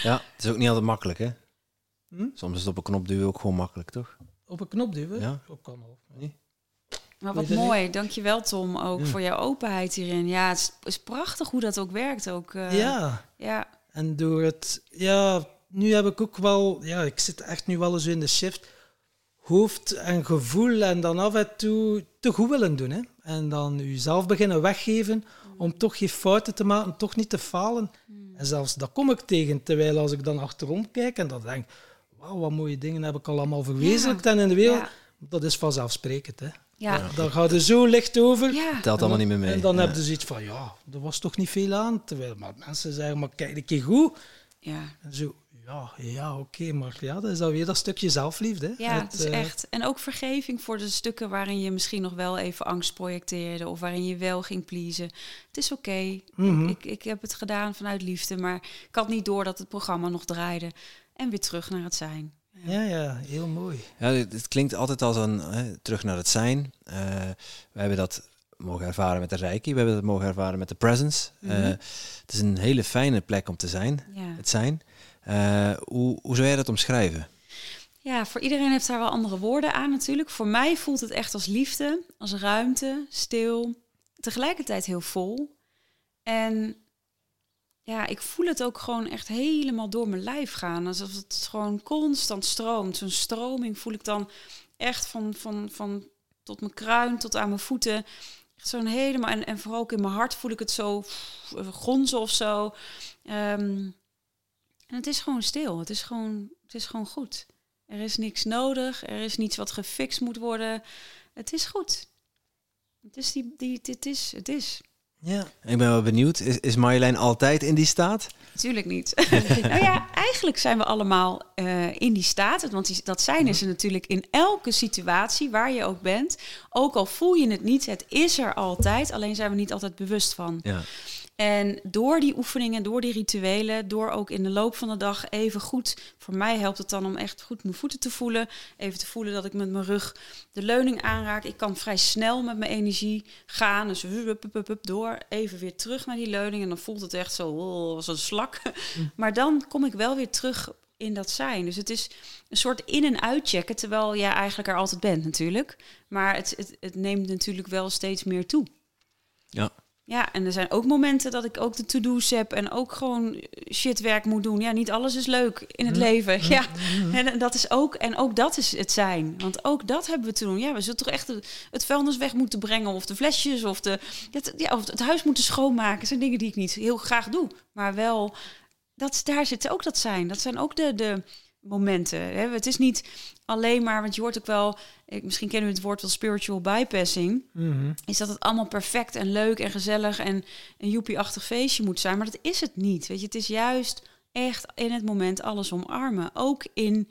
ja, het is ook niet altijd makkelijk, hè? Hm? Soms is het op een knop duwen ook gewoon makkelijk, toch? Op een knop duwen? Ja. Dat kan. Nee. Maar wat mooi. Niet? Dankjewel Tom ook voor jouw openheid hierin. Ja, het is, prachtig hoe dat ook werkt. Ook, uh, ja. ja. En door het... Ja, nu heb ik ook wel... Ja, ik zit echt nu wel eens in de shift hoofd en gevoel en dan af en toe te goed willen doen. Hè? En dan jezelf beginnen weggeven om toch geen fouten te maken, toch niet te falen. En zelfs dat kom ik tegen, terwijl als ik dan achterom kijk en dan denk, wauw, wat mooie dingen heb ik al allemaal verwezenlijkt en in de wereld. Ja. Dat is vanzelfsprekend. Hè? Ja. Daar gaat er zo licht over. Ja. Telt allemaal niet meer mee. En dan Ja. heb je zoiets van, ja, er was toch niet veel aan. Terwijl maar mensen zeggen, maar kijk een keer goed. ja. En zo, ja, ja oké, maar ja, dat is dan weer dat stukje zelfliefde. hè. Ja, het is eh, echt. En ook vergeving voor de stukken waarin je misschien nog wel even angst projecteerde of waarin je wel ging pleasen. Het is oké. Mhm. ik, ik heb het gedaan vanuit liefde, maar ik had niet door dat het programma nog draaide. En weer terug naar het zijn. Ja, ja, heel mooi. Ja, het, het klinkt altijd als een hè, terug naar het zijn. Eh, we hebben dat mogen ervaren met de Reiki, we hebben dat mogen ervaren met de Presence. Eh, Mhm. het is een hele fijne plek om te zijn, Ja. het zijn. Eh, hoe, hoe zou jij dat omschrijven? ja, voor iedereen heeft daar wel andere woorden aan natuurlijk. Voor mij voelt het echt als liefde, als ruimte, stil, tegelijkertijd heel vol. En ja, ik voel het ook gewoon echt helemaal door mijn lijf gaan. Alsof het gewoon constant stroomt. Zo'n stroming voel ik dan echt van, van, van tot mijn kruin tot aan mijn voeten. Zo'n helemaal. En, en vooral ook in mijn hart voel ik het zo gonzen of zo. Ehm, en het is gewoon stil. Het is gewoon, het is gewoon goed. Er is niks nodig. Er is niets wat gefixt moet worden. Het is goed. Het is die, die, dit is, het is. Ja. Ik ben wel benieuwd, is, is Marjolein altijd in die staat? Natuurlijk niet. nou ja, eigenlijk zijn we allemaal eh, in die staat. Want die, dat zijn is er natuurlijk in elke situatie waar je ook bent. Ook al voel je het niet, het is er altijd. Alleen zijn we niet altijd bewust van. Ja. En door die oefeningen, door die rituelen, door ook in de loop van de dag even goed. Voor mij helpt het dan om echt goed mijn voeten te voelen. Even te voelen dat ik met mijn rug de leuning aanraak. Ik kan vrij snel met mijn energie gaan. Dus door. Even weer terug naar die leuning. En dan voelt het echt zo oh, als een slak. Maar dan kom ik wel weer terug in dat zijn. Dus het is een soort in- en uitchecken. Terwijl jij eigenlijk er altijd bent natuurlijk. Maar het, het, het neemt natuurlijk wel steeds meer toe. Ja. Ja, en er zijn ook momenten dat ik ook de to-do's heb en ook gewoon shitwerk moet doen. Ja, niet alles is leuk in het leven. Ja, en dat is ook, en ook dat is het zijn. Want ook dat hebben we te doen. Ja, we zullen toch echt het, het vuilnis weg moeten brengen of de flesjes of, de, het, ja, of het huis moeten schoonmaken. Dat zijn dingen die ik niet heel graag doe. Maar wel, dat, daar zit ook dat zijn. Dat zijn ook de, de momenten. Hè. Het is niet alleen maar, want je hoort ook wel, ik, misschien kennen we het woord wel spiritual bypassing Mhm. is dat het allemaal perfect en leuk en gezellig en een joepie-achtig feestje moet zijn. Maar dat is het niet. Weet je, het is juist echt in het moment alles omarmen. Ook in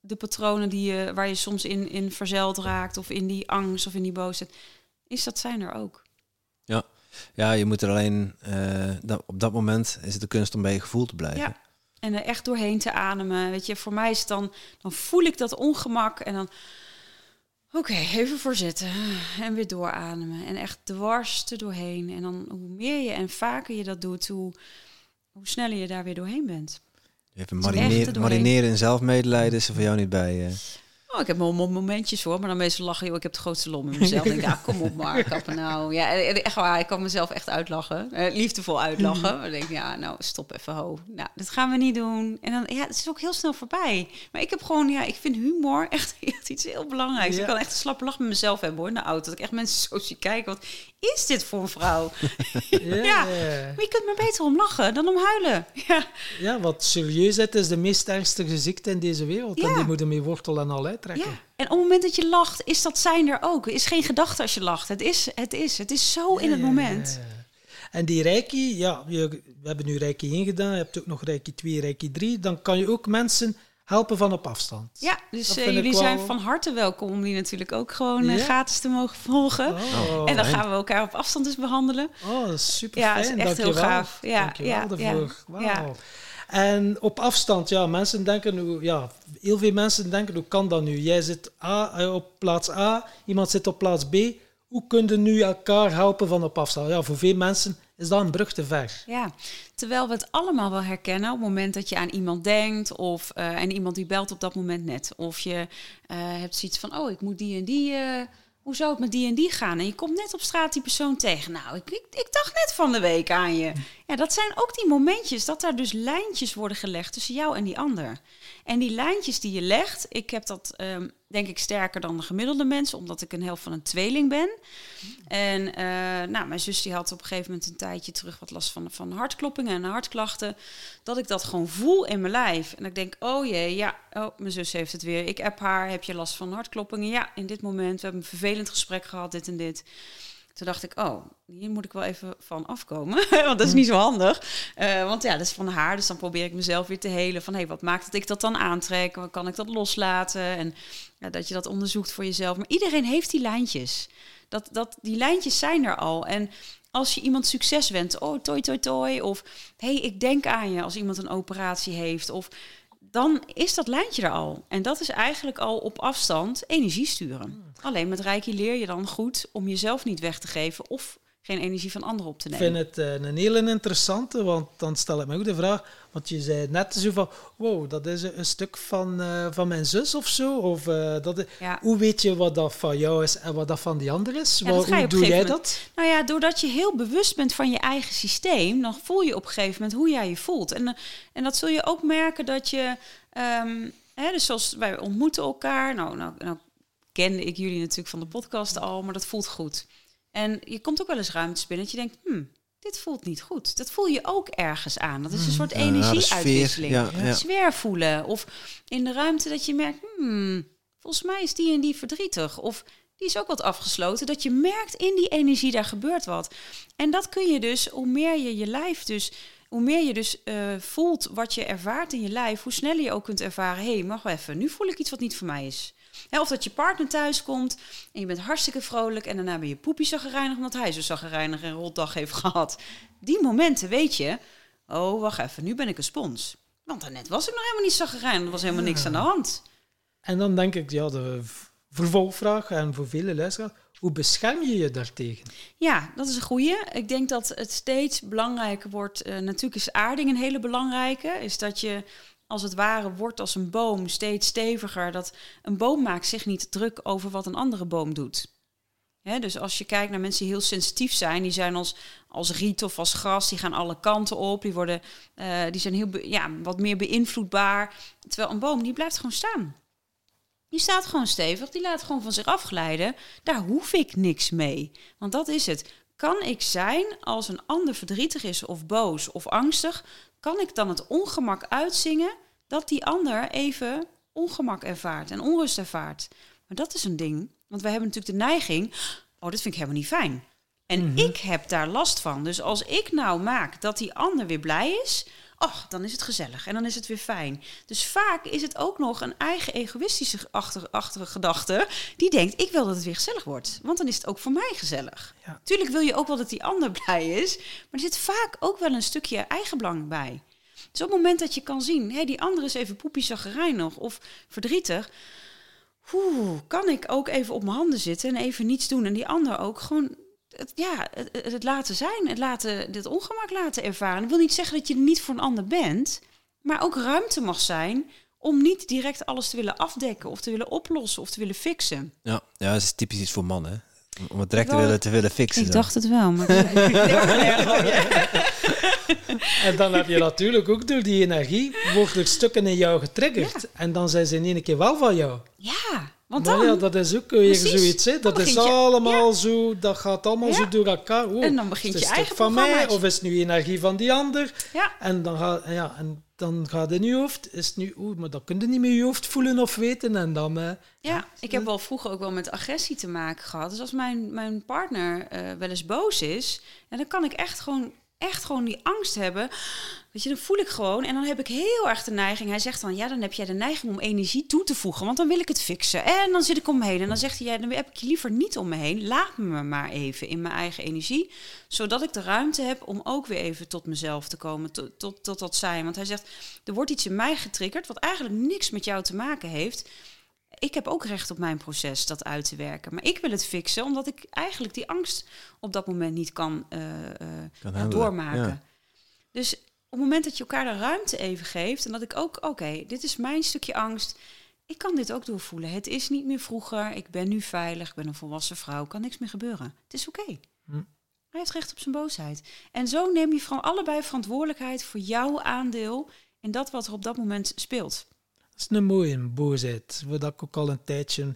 de patronen die je, waar je soms in, in verzeild raakt, of in die angst of in die boosheid. Is dat zijn er ook. Ja, je moet er alleen, eh, dat- op dat moment is het de kunst om bij je gevoel te blijven. Ja. En er echt doorheen te ademen. Weet je, voor mij is het dan, dan voel ik dat ongemak en dan. Oké, even voor zitten en weer doorademen. En echt dwars er doorheen. En dan hoe meer je en vaker je dat doet, hoe, hoe sneller je daar weer doorheen bent. Even er doorheen. marineren in zelfmedelijden is er voor jou niet bij. eh. Oh, ik heb mo- momentjes hoor, maar dan meestal lachen. Joh, ik heb de grootste lom in mezelf. Ik denk, ja, kom op maar, kappen nou. Ja, en- en echt waar, ik kan mezelf echt uitlachen. Eh, liefdevol uitlachen. Dan denk ik, ja, nou, stop even, ho. Nou, dit gaan we niet doen. En dan, ja, het is ook heel snel voorbij. Maar ik heb gewoon, ja, ik vind humor echt, echt iets heel belangrijks. Ja. Ik kan echt een slappe lach met mezelf hebben hoor, in de auto. Dat ik echt mensen zo zie kijken, wat is dit voor een vrouw? Ja. Maar je kunt maar beter om lachen dan om huilen. Ja, Ja, wat serieusheid is de meest ernstige ziekte in deze wereld. En Ja. die moeten mee wortel en al uittrekken. Ja, en op het moment dat je lacht, is dat zijn er ook. Is geen gedachte als je lacht. Het is, het is, het is zo in het moment. En die Reiki, ja, we hebben nu Reiki 1 gedaan, je hebt ook nog Reiki 2, Reiki 3. Dan kan je ook mensen helpen van op afstand. Ja, dus Dat eh, jullie wel- zijn van harte welkom om die natuurlijk ook gewoon eh, gratis te mogen volgen. Oh, en dan gaan we elkaar op afstand dus behandelen. oh, dat super Ja, is echt heel gaaf. Ja, Dankjewel ja, daarvoor. ja, ja. En op afstand, ja, mensen denken, ja, heel veel mensen denken, hoe kan dat nu? Jij zit A, eh, op plaats A, iemand zit op plaats B. Hoe kunnen nu elkaar helpen van op afstand? Ja, voor veel mensen is dat een brug te ver. Ja, terwijl we het allemaal wel herkennen op het moment dat je aan iemand denkt of uh, en iemand die belt op dat moment net. Of je uh, hebt zoiets van, oh, ik moet die en die, hoe zou het met die en die gaan? En je komt net op straat die persoon tegen. Nou, ik, ik, ik dacht net van de week aan je. Ja, dat zijn ook die momentjes dat daar dus lijntjes worden gelegd tussen jou en die ander. En die lijntjes die je legt, ik heb dat um, denk ik sterker dan de gemiddelde mensen, omdat ik een helft van een tweeling ben. En eh, nou, mijn zus die had op een gegeven moment een tijdje terug wat last van, van hartkloppingen en hartklachten. Dat ik dat gewoon voel in mijn lijf. En ik denk, oh jee, ja, oh, mijn zus heeft het weer. Ik app haar, heb je last van hartkloppingen? Ja, in dit moment. We hebben een vervelend gesprek gehad, dit en dit. Toen dacht ik, oh, hier moet ik wel even van afkomen. want dat is niet zo handig. Uh, want ja, dat is van haar. Dus dan probeer ik mezelf weer te helen. Van hé, hey, wat maakt dat ik dat dan aantrek? Wat kan ik dat loslaten? En ja, dat je dat onderzoekt voor jezelf. Maar iedereen heeft die lijntjes. Dat, dat, die lijntjes zijn er al. En als je iemand succes wenst, oh, toi, toi, toi. Of hé, hey, ik denk aan je als iemand een operatie heeft. Of dan is dat lijntje er al. En dat is eigenlijk al op afstand energie sturen. Hmm. Alleen met Reiki leer je dan goed om jezelf niet weg te geven of geen energie van anderen op te nemen. Ik vind het uh, een hele interessante, want dan stel ik me ook de vraag, want je zei net zo van, wow, dat is een, stuk van, uh, van mijn zus of zo, of uh, dat, ja. hoe weet je wat dat van jou is en wat dat van die ander is? Ja, hoe doe jij dat? Nou ja, doordat je heel bewust bent van je eigen systeem, dan voel je op een gegeven moment hoe jij je voelt. En, en dat zul je ook merken dat je, um, hè, dus zoals wij ontmoeten elkaar, nou, nou, nou kende ik jullie natuurlijk van de podcast al, maar dat voelt goed. En je komt ook wel eens ruimtes binnen dat je denkt, hmm, dit voelt niet goed. Dat voel je ook ergens aan. Dat is een hmm. soort energieuitwisseling. Ja, ja, voelen. Of in de ruimte dat je merkt, hmm, volgens mij is die en die verdrietig. Of die is ook wat afgesloten. Dat je merkt in die energie, daar gebeurt wat. En dat kun je dus, hoe meer je je lijf dus... Hoe meer je dus uh, voelt wat je ervaart in je lijf, hoe sneller je ook kunt ervaren: hé, hey, mag even, nu voel ik iets wat niet voor mij is of dat je partner thuis komt en je bent hartstikke vrolijk en daarna ben je poepie zaggerijnig omdat hij zo zaggerijnig en rotdag heeft gehad. Die momenten weet je, oh wacht even, nu ben ik een spons. Want daarnet was ik nog helemaal niet zaggerijnig, er was helemaal niks aan de hand. En dan denk ik, ja, de vervolgvraag en voor vele luisteraars, hoe bescherm je je daartegen? Ja, dat is een goede. Ik denk dat het steeds belangrijker wordt. Uh, natuurlijk is aarding een hele belangrijke. Is dat je als het ware wordt als een boom steeds steviger. Dat een boom maakt zich niet druk over wat een andere boom doet. dus als je kijkt naar mensen die heel sensitief zijn, die zijn als, als riet of als gras, die gaan alle kanten op, die, worden, uh, die zijn heel ja, wat meer beïnvloedbaar. Terwijl een boom, die blijft gewoon staan. Die staat gewoon stevig, die laat gewoon van zich afglijden. Daar hoef ik niks mee. Want dat is het. Kan ik zijn als een ander verdrietig is of boos of angstig, kan ik dan het ongemak uitzingen dat die ander even ongemak ervaart en onrust ervaart. Maar dat is een ding, want wij hebben natuurlijk de neiging, oh, dit vind ik helemaal niet fijn. En mhm. ik heb daar last van. Dus als ik nou maak dat die ander weer blij is, oh, dan is het gezellig en dan is het weer fijn. Dus vaak is het ook nog een eigen egoïstische achtige, gedachte die denkt, ik wil dat het weer gezellig wordt, want dan is het ook voor mij gezellig. Ja. Tuurlijk wil je ook wel dat die ander blij is, maar er zit vaak ook wel een stukje eigenbelang bij. Dus op het moment dat je kan zien, hé, die andere is even poepie nog of verdrietig, Oeh, kan ik ook even op mijn handen zitten en even niets doen en die ander ook gewoon het, ja, het, het, laten zijn, het laten, dit ongemak laten ervaren. Ik wil niet zeggen dat je niet voor een ander bent, maar ook ruimte mag zijn om niet direct alles te willen afdekken of te willen oplossen of te willen fixen. Ja, ja dat is typisch iets voor mannen. Om het direct te willen, te willen fixen. Ik dacht het wel, maar... en dan heb je natuurlijk ook door die energie, worden stukken in jou getriggerd. En dan zijn ze in één keer wel van jou. Ja, want dan, ja, dat is ook weer zoiets. Hè? Dat is allemaal zo, dat gaat allemaal zo door elkaar. Oh, en dan begint je eigen van mij, of is het nu energie van die ander? Ja. En dan gaat, ja, en dan gaat in je hoofd, is het nu, oeh, maar dan kun je niet meer je hoofd voelen of weten. En dan, uh, ja, ik heb wel vroeger ook wel met agressie te maken gehad. Dus als mijn, mijn partner uh, wel eens boos is, en dan kan ik echt gewoon echt gewoon die angst hebben. Weet je, dan voel ik gewoon. En dan heb ik heel erg de neiging. Hij zegt dan, ja, dan heb jij de neiging om energie toe te voegen. Want dan wil ik het fixen. En dan zit ik om me heen. En dan zegt hij, ja, dan heb ik je liever niet om me heen. Laat me maar even in mijn eigen energie. Zodat ik de ruimte heb om ook weer even tot mezelf te komen. Tot, tot, tot dat zijn. Want hij zegt, er wordt iets in mij getriggerd. Wat eigenlijk niks met jou te maken heeft ik heb ook recht op mijn proces dat uit te werken. Maar ik wil het fixen, omdat ik eigenlijk die angst op dat moment niet kan, uh, doormaken. Dus op het moment dat je elkaar de ruimte even geeft en dat ik ook, oké, dit is mijn stukje angst. Ik kan dit ook doorvoelen. Het is niet meer vroeger. Ik ben nu veilig. Ik ben een volwassen vrouw. Kan niks meer gebeuren. Het is oké. Hm. Hij heeft recht op zijn boosheid. En zo neem je van allebei verantwoordelijkheid voor jouw aandeel in dat wat er op dat moment speelt is een mooie boosheid. Dat ik ook al een tijdje...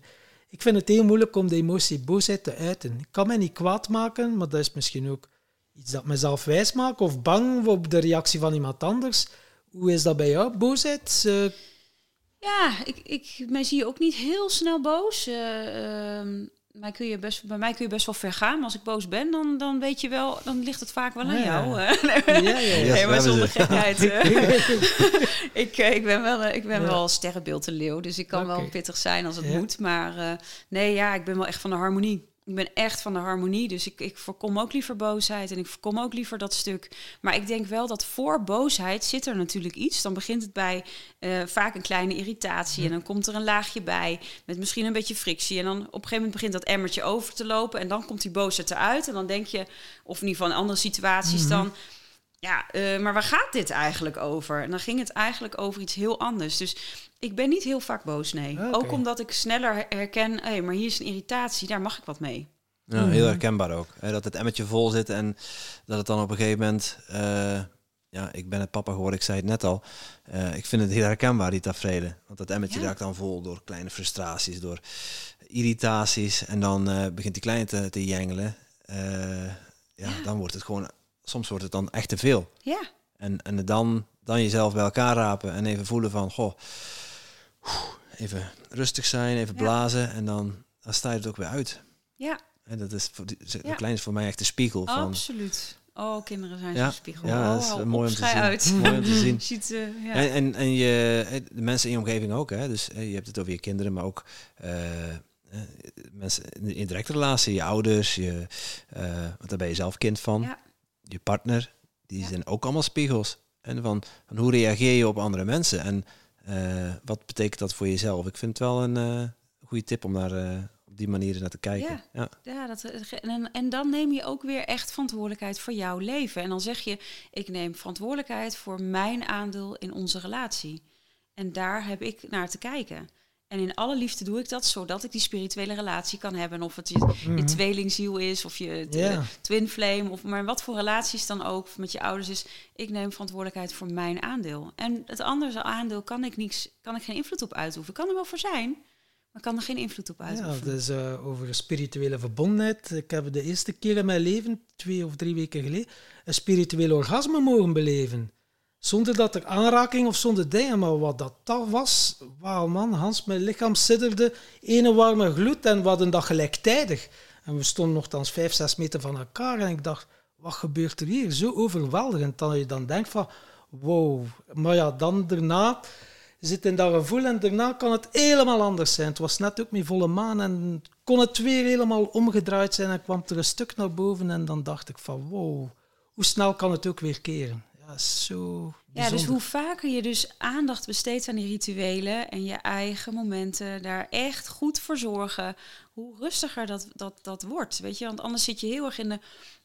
Ik vind het heel moeilijk om de emotie boosheid te uiten. Ik kan mij niet kwaad maken, maar dat is misschien ook iets dat mezelf wijs maakt. Of bang op de reactie van iemand anders. Hoe is dat bij jou, boosheid? Uh, ja, ik, ik, mij zie je ook niet heel snel boos. Uh, mij kun je best, bij mij kun je best wel ver gaan. Maar als ik boos ben, dan, dan weet je wel, dan ligt het vaak wel aan jou. Ja, ja, ja. nee, maar zonder gekheid. ik, eh, ik ben wel, ik ben wel sterrenbeeld een leeuw, dus ik kan wel pittig zijn als het moet. Maar uh, nee, ja, ik ben wel echt van de harmonie ik ben echt van de harmonie, dus ik, ik voorkom ook liever boosheid en ik voorkom ook liever dat stuk. Maar ik denk wel dat voor boosheid zit er natuurlijk iets. Dan begint het bij uh, vaak een kleine irritatie en dan komt er een laagje bij met misschien een beetje frictie. En dan op een gegeven moment begint dat emmertje over te lopen en dan komt die boosheid eruit. En dan denk je, of in ieder geval in andere situaties mhm. dan ja, uh, maar waar gaat dit eigenlijk over? En dan ging het eigenlijk over iets heel anders. Dus ik ben niet heel vaak boos, nee. Ook omdat ik sneller herken, hé, hey, maar hier is een irritatie, daar mag ik wat mee. Ja, heel herkenbaar ook. Hè, dat het emmetje vol zit en dat het dan op een gegeven moment... Uh, ja, ik ben het papa geworden, ik zei het net al. Uh, ik vind het heel herkenbaar, die tafereelen. Want dat emmetje raakt dan vol door kleine frustraties, door irritaties. En dan uh, begint die kleine te, te jengelen. ja, ja, dan wordt het gewoon... Soms wordt het dan echt te veel. Ja. En, en dan, dan jezelf bij elkaar rapen en even voelen van... Goh, even rustig zijn, even blazen en dan, dan sta je het ook weer uit. Ja. En dat is voor die, de kleine is voor mij echt de spiegel van. Absoluut. Oh, kinderen zijn ja, zo'n spiegel. Ja, dat is mooi, om te zien. Uit. mooi om te zien. Ziet, uh, ja. en, en, en je, de mensen in je omgeving ook. Hè? Dus je hebt het over je kinderen, maar ook uh, mensen in directe relatie, je ouders, je, uh, want daar ben je zelf kind van. Ja. Je partner, die zijn ook allemaal spiegels. En van, van hoe reageer je op andere mensen? En uh, wat betekent dat voor jezelf? Ik vind het wel een uh, goede tip om naar, uh, op die manier naar te kijken. Ja, ja. ja dat, en, en dan neem je ook weer echt verantwoordelijkheid voor jouw leven. En dan zeg je, ik neem verantwoordelijkheid voor mijn aandeel in onze relatie. En daar heb ik naar te kijken. En in alle liefde doe ik dat, zodat ik die spirituele relatie kan hebben. Of het je, je mhm. tweelingziel is, of je yeah. twin flame, of maar wat voor relaties dan ook met je ouders is. Ik neem verantwoordelijkheid voor mijn aandeel. En het andere aandeel kan ik, niks, kan ik geen invloed op uitoefenen. Kan er wel voor zijn, maar kan er geen invloed op uitoefenen. Ja, dus uh, over spirituele verbondenheid. Ik heb de eerste keer in mijn leven, twee of drie weken geleden, een spiritueel orgasme mogen beleven. Zonder dat er aanraking of zonder dingen, maar wat dat, dat was, wauw man, Hans, mijn lichaam sidderde, ene warme gloed en we hadden dat gelijktijdig. En we stonden nogthans vijf, zes meter van elkaar en ik dacht, wat gebeurt er hier? Zo overweldigend dat je dan denkt van, wow. Maar ja, dan daarna zit in dat gevoel en daarna kan het helemaal anders zijn. Het was net ook met volle maan en kon het weer helemaal omgedraaid zijn en kwam er een stuk naar boven en dan dacht ik van, wow, hoe snel kan het ook weer keren? Ja, zo ja, dus hoe vaker je dus aandacht besteedt aan die rituelen en je eigen momenten daar echt goed voor zorgen, hoe rustiger dat, dat, dat wordt. Weet je, want anders zit je heel erg in de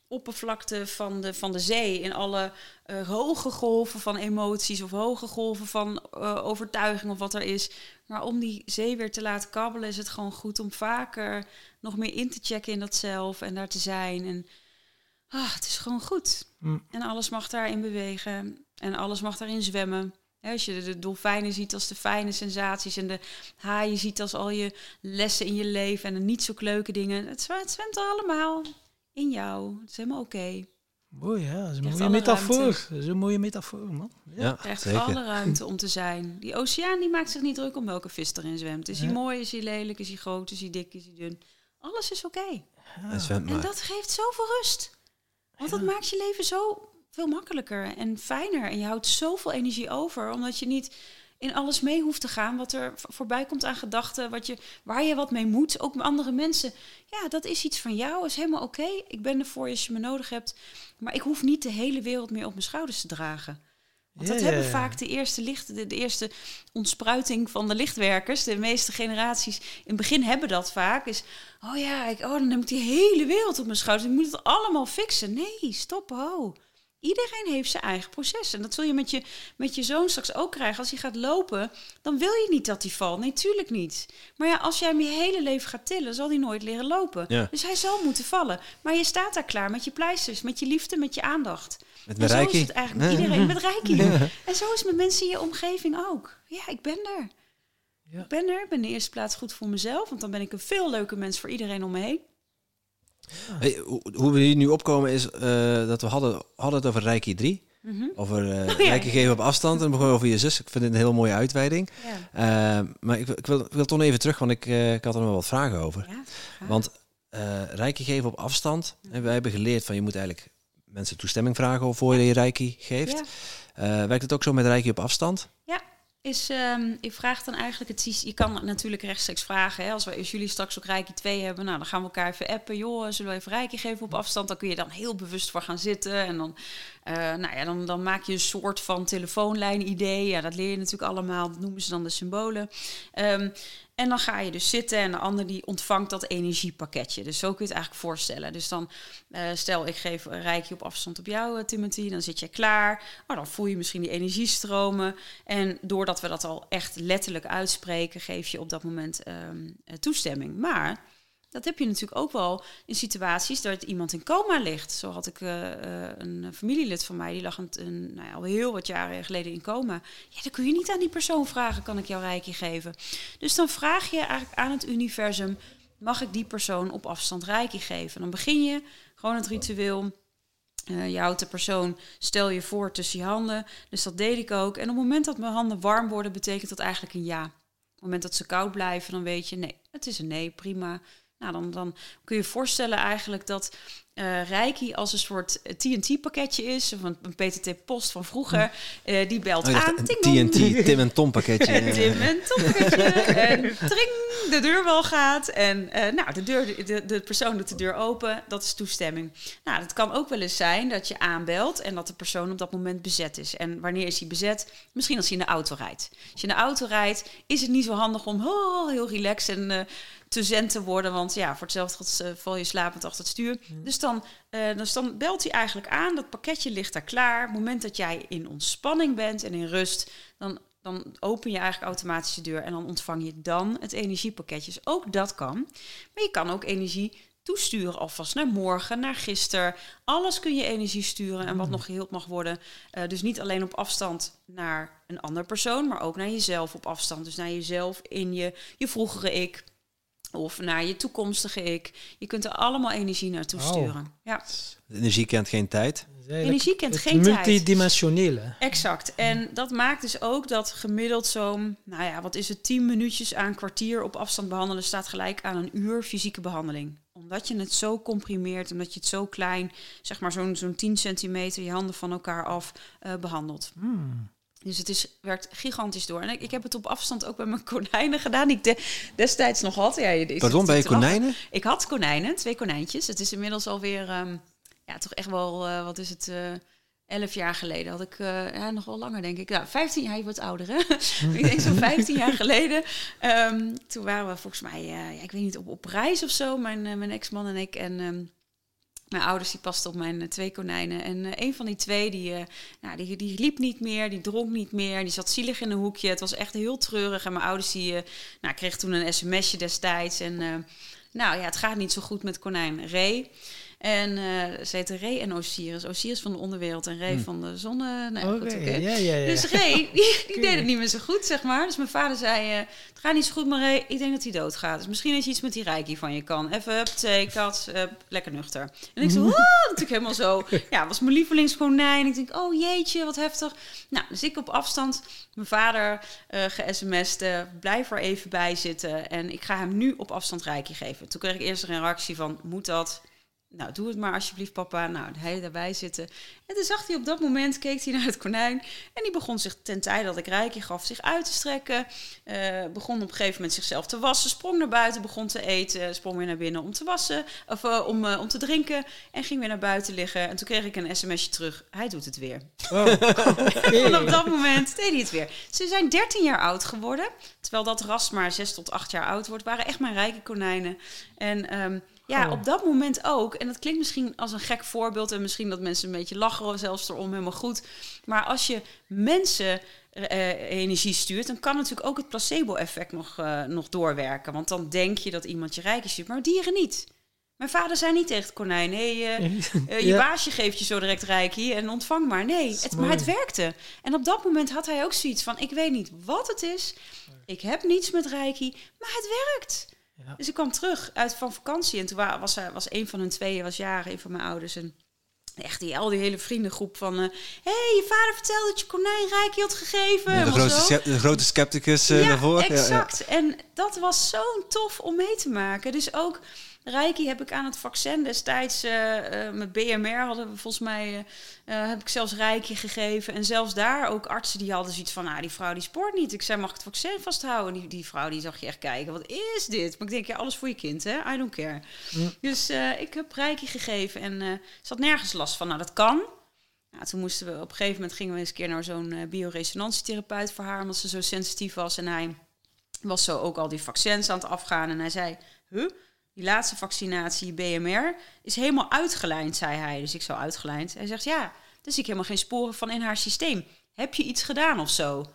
oppervlakte van de, van de zee, in alle uh, hoge golven van emoties of hoge golven van uh, overtuiging of wat er is. Maar om die zee weer te laten kabbelen, is het gewoon goed om vaker nog meer in te checken in dat zelf en daar te zijn. En ah, het is gewoon goed. Mm. En alles mag daarin bewegen. En alles mag daarin zwemmen. als je de dolfijnen ziet als de fijne sensaties en de haaien ziet als al je lessen in je leven en de niet zo leuke dingen. Het zwemt, zwemt allemaal in jou. Het is helemaal oké. Okay. Mooi, ja. Dat is een mooie metafoor. Dat is een mooie metafoor, man. Ja, ja echt alle ruimte om te zijn. Die oceaan die maakt zich niet druk om welke vis erin zwemt. Is hij mooi, is hij lelijk, is hij groot, is hij dik, is hij dun. Alles is oké. Okay. En dat geeft zoveel rust. Want dat maakt je leven zo veel makkelijker en fijner. En je houdt zoveel energie over, omdat je niet in alles mee hoeft te gaan wat er voorbij komt aan gedachten, wat je, waar je wat mee moet. Ook met andere mensen. Ja, dat is iets van jou, is helemaal oké. Ik ben er voor je als je me nodig hebt. Maar ik hoef niet de hele wereld meer op mijn schouders te dragen. Want dat hebben vaak de eerste licht, de, de, eerste ontspruiting van de lichtwerkers. De meeste generaties in het begin hebben dat vaak. Is, oh ja, ik, oh, dan neem ik die hele wereld op mijn schouders. Ik moet het allemaal fixen. Nee, stop, ho. Iedereen heeft zijn eigen proces. En dat zul je met je, met je zoon straks ook krijgen. Als hij gaat lopen, dan wil je niet dat hij valt. Nee, tuurlijk niet. Maar ja, als jij hem je hele leven gaat tillen, zal hij nooit leren lopen. Dus hij zal moeten vallen. Maar je staat daar klaar met je pleisters, met je liefde, met je aandacht. Met mijn en zo is het eigenlijk met iedereen, met reiki. En zo is het met mensen in je omgeving ook. Ja, ik ben er. Ik ben er. Ik ben in de eerste plaats goed voor mezelf. Want dan ben ik een veel leuke mens voor iedereen om me heen. Hey, hoe, hoe we hier nu opkomen is uh, dat we hadden, hadden het over Reiki 3. Mm -hmm. Over uh, oh, ja. Reiki geven op afstand. En begon over je zus. Ik vind het een heel mooie uitweiding. Ja. Uh, maar ik, ik, wil, ik wil toch even terug, want ik, ik had er nog wat vragen over. Ja, want Reiki geven op afstand. -hmm. wij hebben geleerd van je moet eigenlijk mensen toestemming vragen voor je Reiki geeft. werkt het ook zo met Reiki op afstand? Ja, is, um, ik vraag dan eigenlijk het Je kan natuurlijk rechtstreeks vragen. Hè, als, we, als jullie straks ook Rijkje 2 hebben, nou, dan gaan we elkaar even appen. Joh, zullen we even Rijkje geven op afstand? Dan kun je dan heel bewust voor gaan zitten. En dan, uh, nou ja, dan, dan maak je een soort van telefoonlijn-idee. Ja, dat leer je natuurlijk allemaal. Dat noemen ze dan de symbolen. Um, en dan ga je dus zitten en de ander die ontvangt dat energiepakketje. Dus zo kun je het eigenlijk voorstellen. Dus dan uh, stel ik geef een rijkje op afstand op jou, Timothy. Dan zit je klaar. Oh, dan voel je misschien die energiestromen. En doordat we dat al echt letterlijk uitspreken, geef je op dat moment um, toestemming. Maar dat heb je natuurlijk ook wel in situaties dat iemand in coma ligt. Zo had ik uh, een familielid van mij, die lag een, nou ja, al heel wat jaren geleden in coma. Ja, dan kun je niet aan die persoon vragen, kan ik jouw rijkje geven? Dus dan vraag je eigenlijk aan het universum, mag ik die persoon op afstand rijkje geven? Dan begin je gewoon het ritueel. Uh, je houdt de persoon, stel je voor, tussen je handen. Dus dat deed ik ook. En op het moment dat mijn handen warm worden, betekent dat eigenlijk een ja. Op het moment dat ze koud blijven, dan weet je, nee, het is een nee, prima. Nou, dan, dan kun je je voorstellen eigenlijk dat uh, Reiki als een soort TNT-pakketje is, of een, een PTT-post van vroeger, uh, die belt oh, aan. Een TNT, Tim en Tom pakketje. Tim en Tom pakketje. en tring, de deur wel gaat. En uh, nou, de, deur, de, de persoon doet de deur open, dat is toestemming. Nou, het kan ook wel eens zijn dat je aanbelt en dat de persoon op dat moment bezet is. En wanneer is hij bezet? Misschien als hij in de auto rijdt. Als je in de auto rijdt, is het niet zo handig om oh, heel relaxed en te zen te worden. Want ja, voor hetzelfde val je slapend achter het stuur. Dus, dan, uh, dus dan belt hij eigenlijk aan. Dat pakketje ligt daar klaar. Op het moment dat jij in ontspanning bent en in rust, dan, dan open je eigenlijk automatisch de deur en dan ontvang je dan het energiepakketje. Dus ook dat kan. Maar je kan ook energie toesturen alvast naar morgen, naar gisteren. Alles kun je energie sturen en wat mm. nog geheeld mag worden. Uh, dus niet alleen op afstand naar een ander persoon, maar ook naar jezelf op afstand. Dus naar jezelf in je, je vroegere ik, of naar je toekomstige ik. Je kunt er allemaal energie naartoe sturen. Ja. energie kent geen tijd. Energie kent geen tijd. Multidimensionele. Exact. En dat maakt dus ook dat gemiddeld zo'n, nou ja, wat is het, 10 minuutjes aan kwartier op afstand behandelen staat gelijk aan een uur fysieke behandeling. Omdat je het zo comprimeert, omdat je het zo klein, zeg maar zo'n zo'n 10 centimeter, je handen van elkaar af uh, behandelt. Hmm. Dus het is, werkt gigantisch door. En ik, ik heb het op afstand ook bij mijn konijnen gedaan, die ik de, destijds nog had. Ja, Pardon, bij je konijnen? Ik had konijnen, twee konijntjes. Het is inmiddels alweer, um, ja, toch echt wel, uh, wat is het, uh, elf jaar geleden. Had ik, uh, ja, nog wel langer denk ik. Ja, 15 jaar, je wordt ouder hè. ik denk zo'n 15 jaar geleden. Um, toen waren we volgens mij, ja, ik weet niet, op, op reis of zo, mijn, mijn ex-man en ik. En... Um, mijn ouders die pasten op mijn eh, twee konijnen. En uh, een van die twee, die, uh, nou, die, die liep niet meer, die dronk niet meer. Die zat zielig in een hoekje. Het was echt heel treurig. En mijn ouders die, uh, nou, kregen toen een sms'je destijds. En nou ja, het gaat niet zo goed met konijn Ray. En uh, ze heette Ray en Osiris. Osiris van de onderwereld en Ray hm. van de zonne. Nee, goed, okay. ja, ja, ja. Dus Ray, die, die deed het niet meer zo goed, zeg maar. Dus mijn vader zei, uh, het gaat niet zo goed, maar Ray, ik denk dat hij doodgaat. Dus misschien is iets met die reiki van je kan. Even, twee, kat, lekker nuchter. En ik zo, oh, natuurlijk helemaal zo. Ja, was mijn lievelingskonijn. Ik denk, oh jeetje, wat heftig. Nou, dus ik op afstand, mijn vader uh, ge-sms'd, blijf er even bij zitten. En ik ga hem nu op afstand reiki geven. Toen kreeg ik eerst een reactie van, moet dat? Nou, doe het maar alsjeblieft, papa. Nou, hij daarbij zitten. En toen zag hij op dat moment, keek hij naar het konijn. En die begon zich, ten tijde dat ik rijkje gaf, zich uit te strekken. Uh, begon op een gegeven moment zichzelf te wassen. Sprong naar buiten, begon te eten. Sprong weer naar binnen om te wassen. Of uh, om, uh, om te drinken. En ging weer naar buiten liggen. En toen kreeg ik een sms'je terug. Hij doet het weer. Oh. en op dat moment deed hij het weer. Ze zijn 13 jaar oud geworden. Terwijl dat ras maar 6 tot 8 jaar oud wordt. Waren echt mijn rijke konijnen. En... Um, ja, oh. op dat moment ook. En dat klinkt misschien als een gek voorbeeld en misschien dat mensen een beetje lachen zelfs erom, helemaal goed. Maar als je mensen uh, energie stuurt, dan kan natuurlijk ook het placebo-effect nog, uh, nog doorwerken. Want dan denk je dat iemand je rijk is, maar dieren niet. Mijn vader zei niet tegen het konijn: hé, hey, uh, je baasje geeft je zo direct reiki en ontvang maar. Nee, het, maar het werkte. En op dat moment had hij ook zoiets van: ik weet niet wat het is, ik heb niets met reiki, maar het werkt. Ja. Dus ik kwam terug uit van vakantie en toen was, was een van hun tweeën, was jaren, een van mijn ouders. En echt die, al die hele vriendengroep van... Hé, uh, hey, je vader vertelde dat je konijn reiki had gegeven. de, grote, de grote scepticus uh, ja, daarvoor. exact. Ja, En dat was zo tof om mee te maken. Dus ook Reiki heb ik aan het vaccin destijds uh, uh, met BMR hadden we volgens mij uh, heb ik zelfs Reiki gegeven en zelfs daar ook artsen die hadden zoiets van, nou die vrouw die sport niet. Ik zei mag ik het vaccin vasthouden? Die, die vrouw die zag je echt kijken, wat is dit? Maar ik denk ja alles voor je kind hè, I don't care. Dus ik heb Reiki gegeven en ze had nergens last van. Nou dat kan. Nou, toen moesten we op een gegeven moment gingen we eens een keer naar zo'n bioresonantietherapeut voor haar omdat ze zo sensitief was en hij was zo ook al die vaccins aan het afgaan en hij zei, huh? Die laatste vaccinatie, BMR, is helemaal uitgelijnd, zei hij. Dus ik zo uitgelijnd. Hij zegt, ja, dus ik helemaal geen sporen van in haar systeem. Heb je iets gedaan of zo?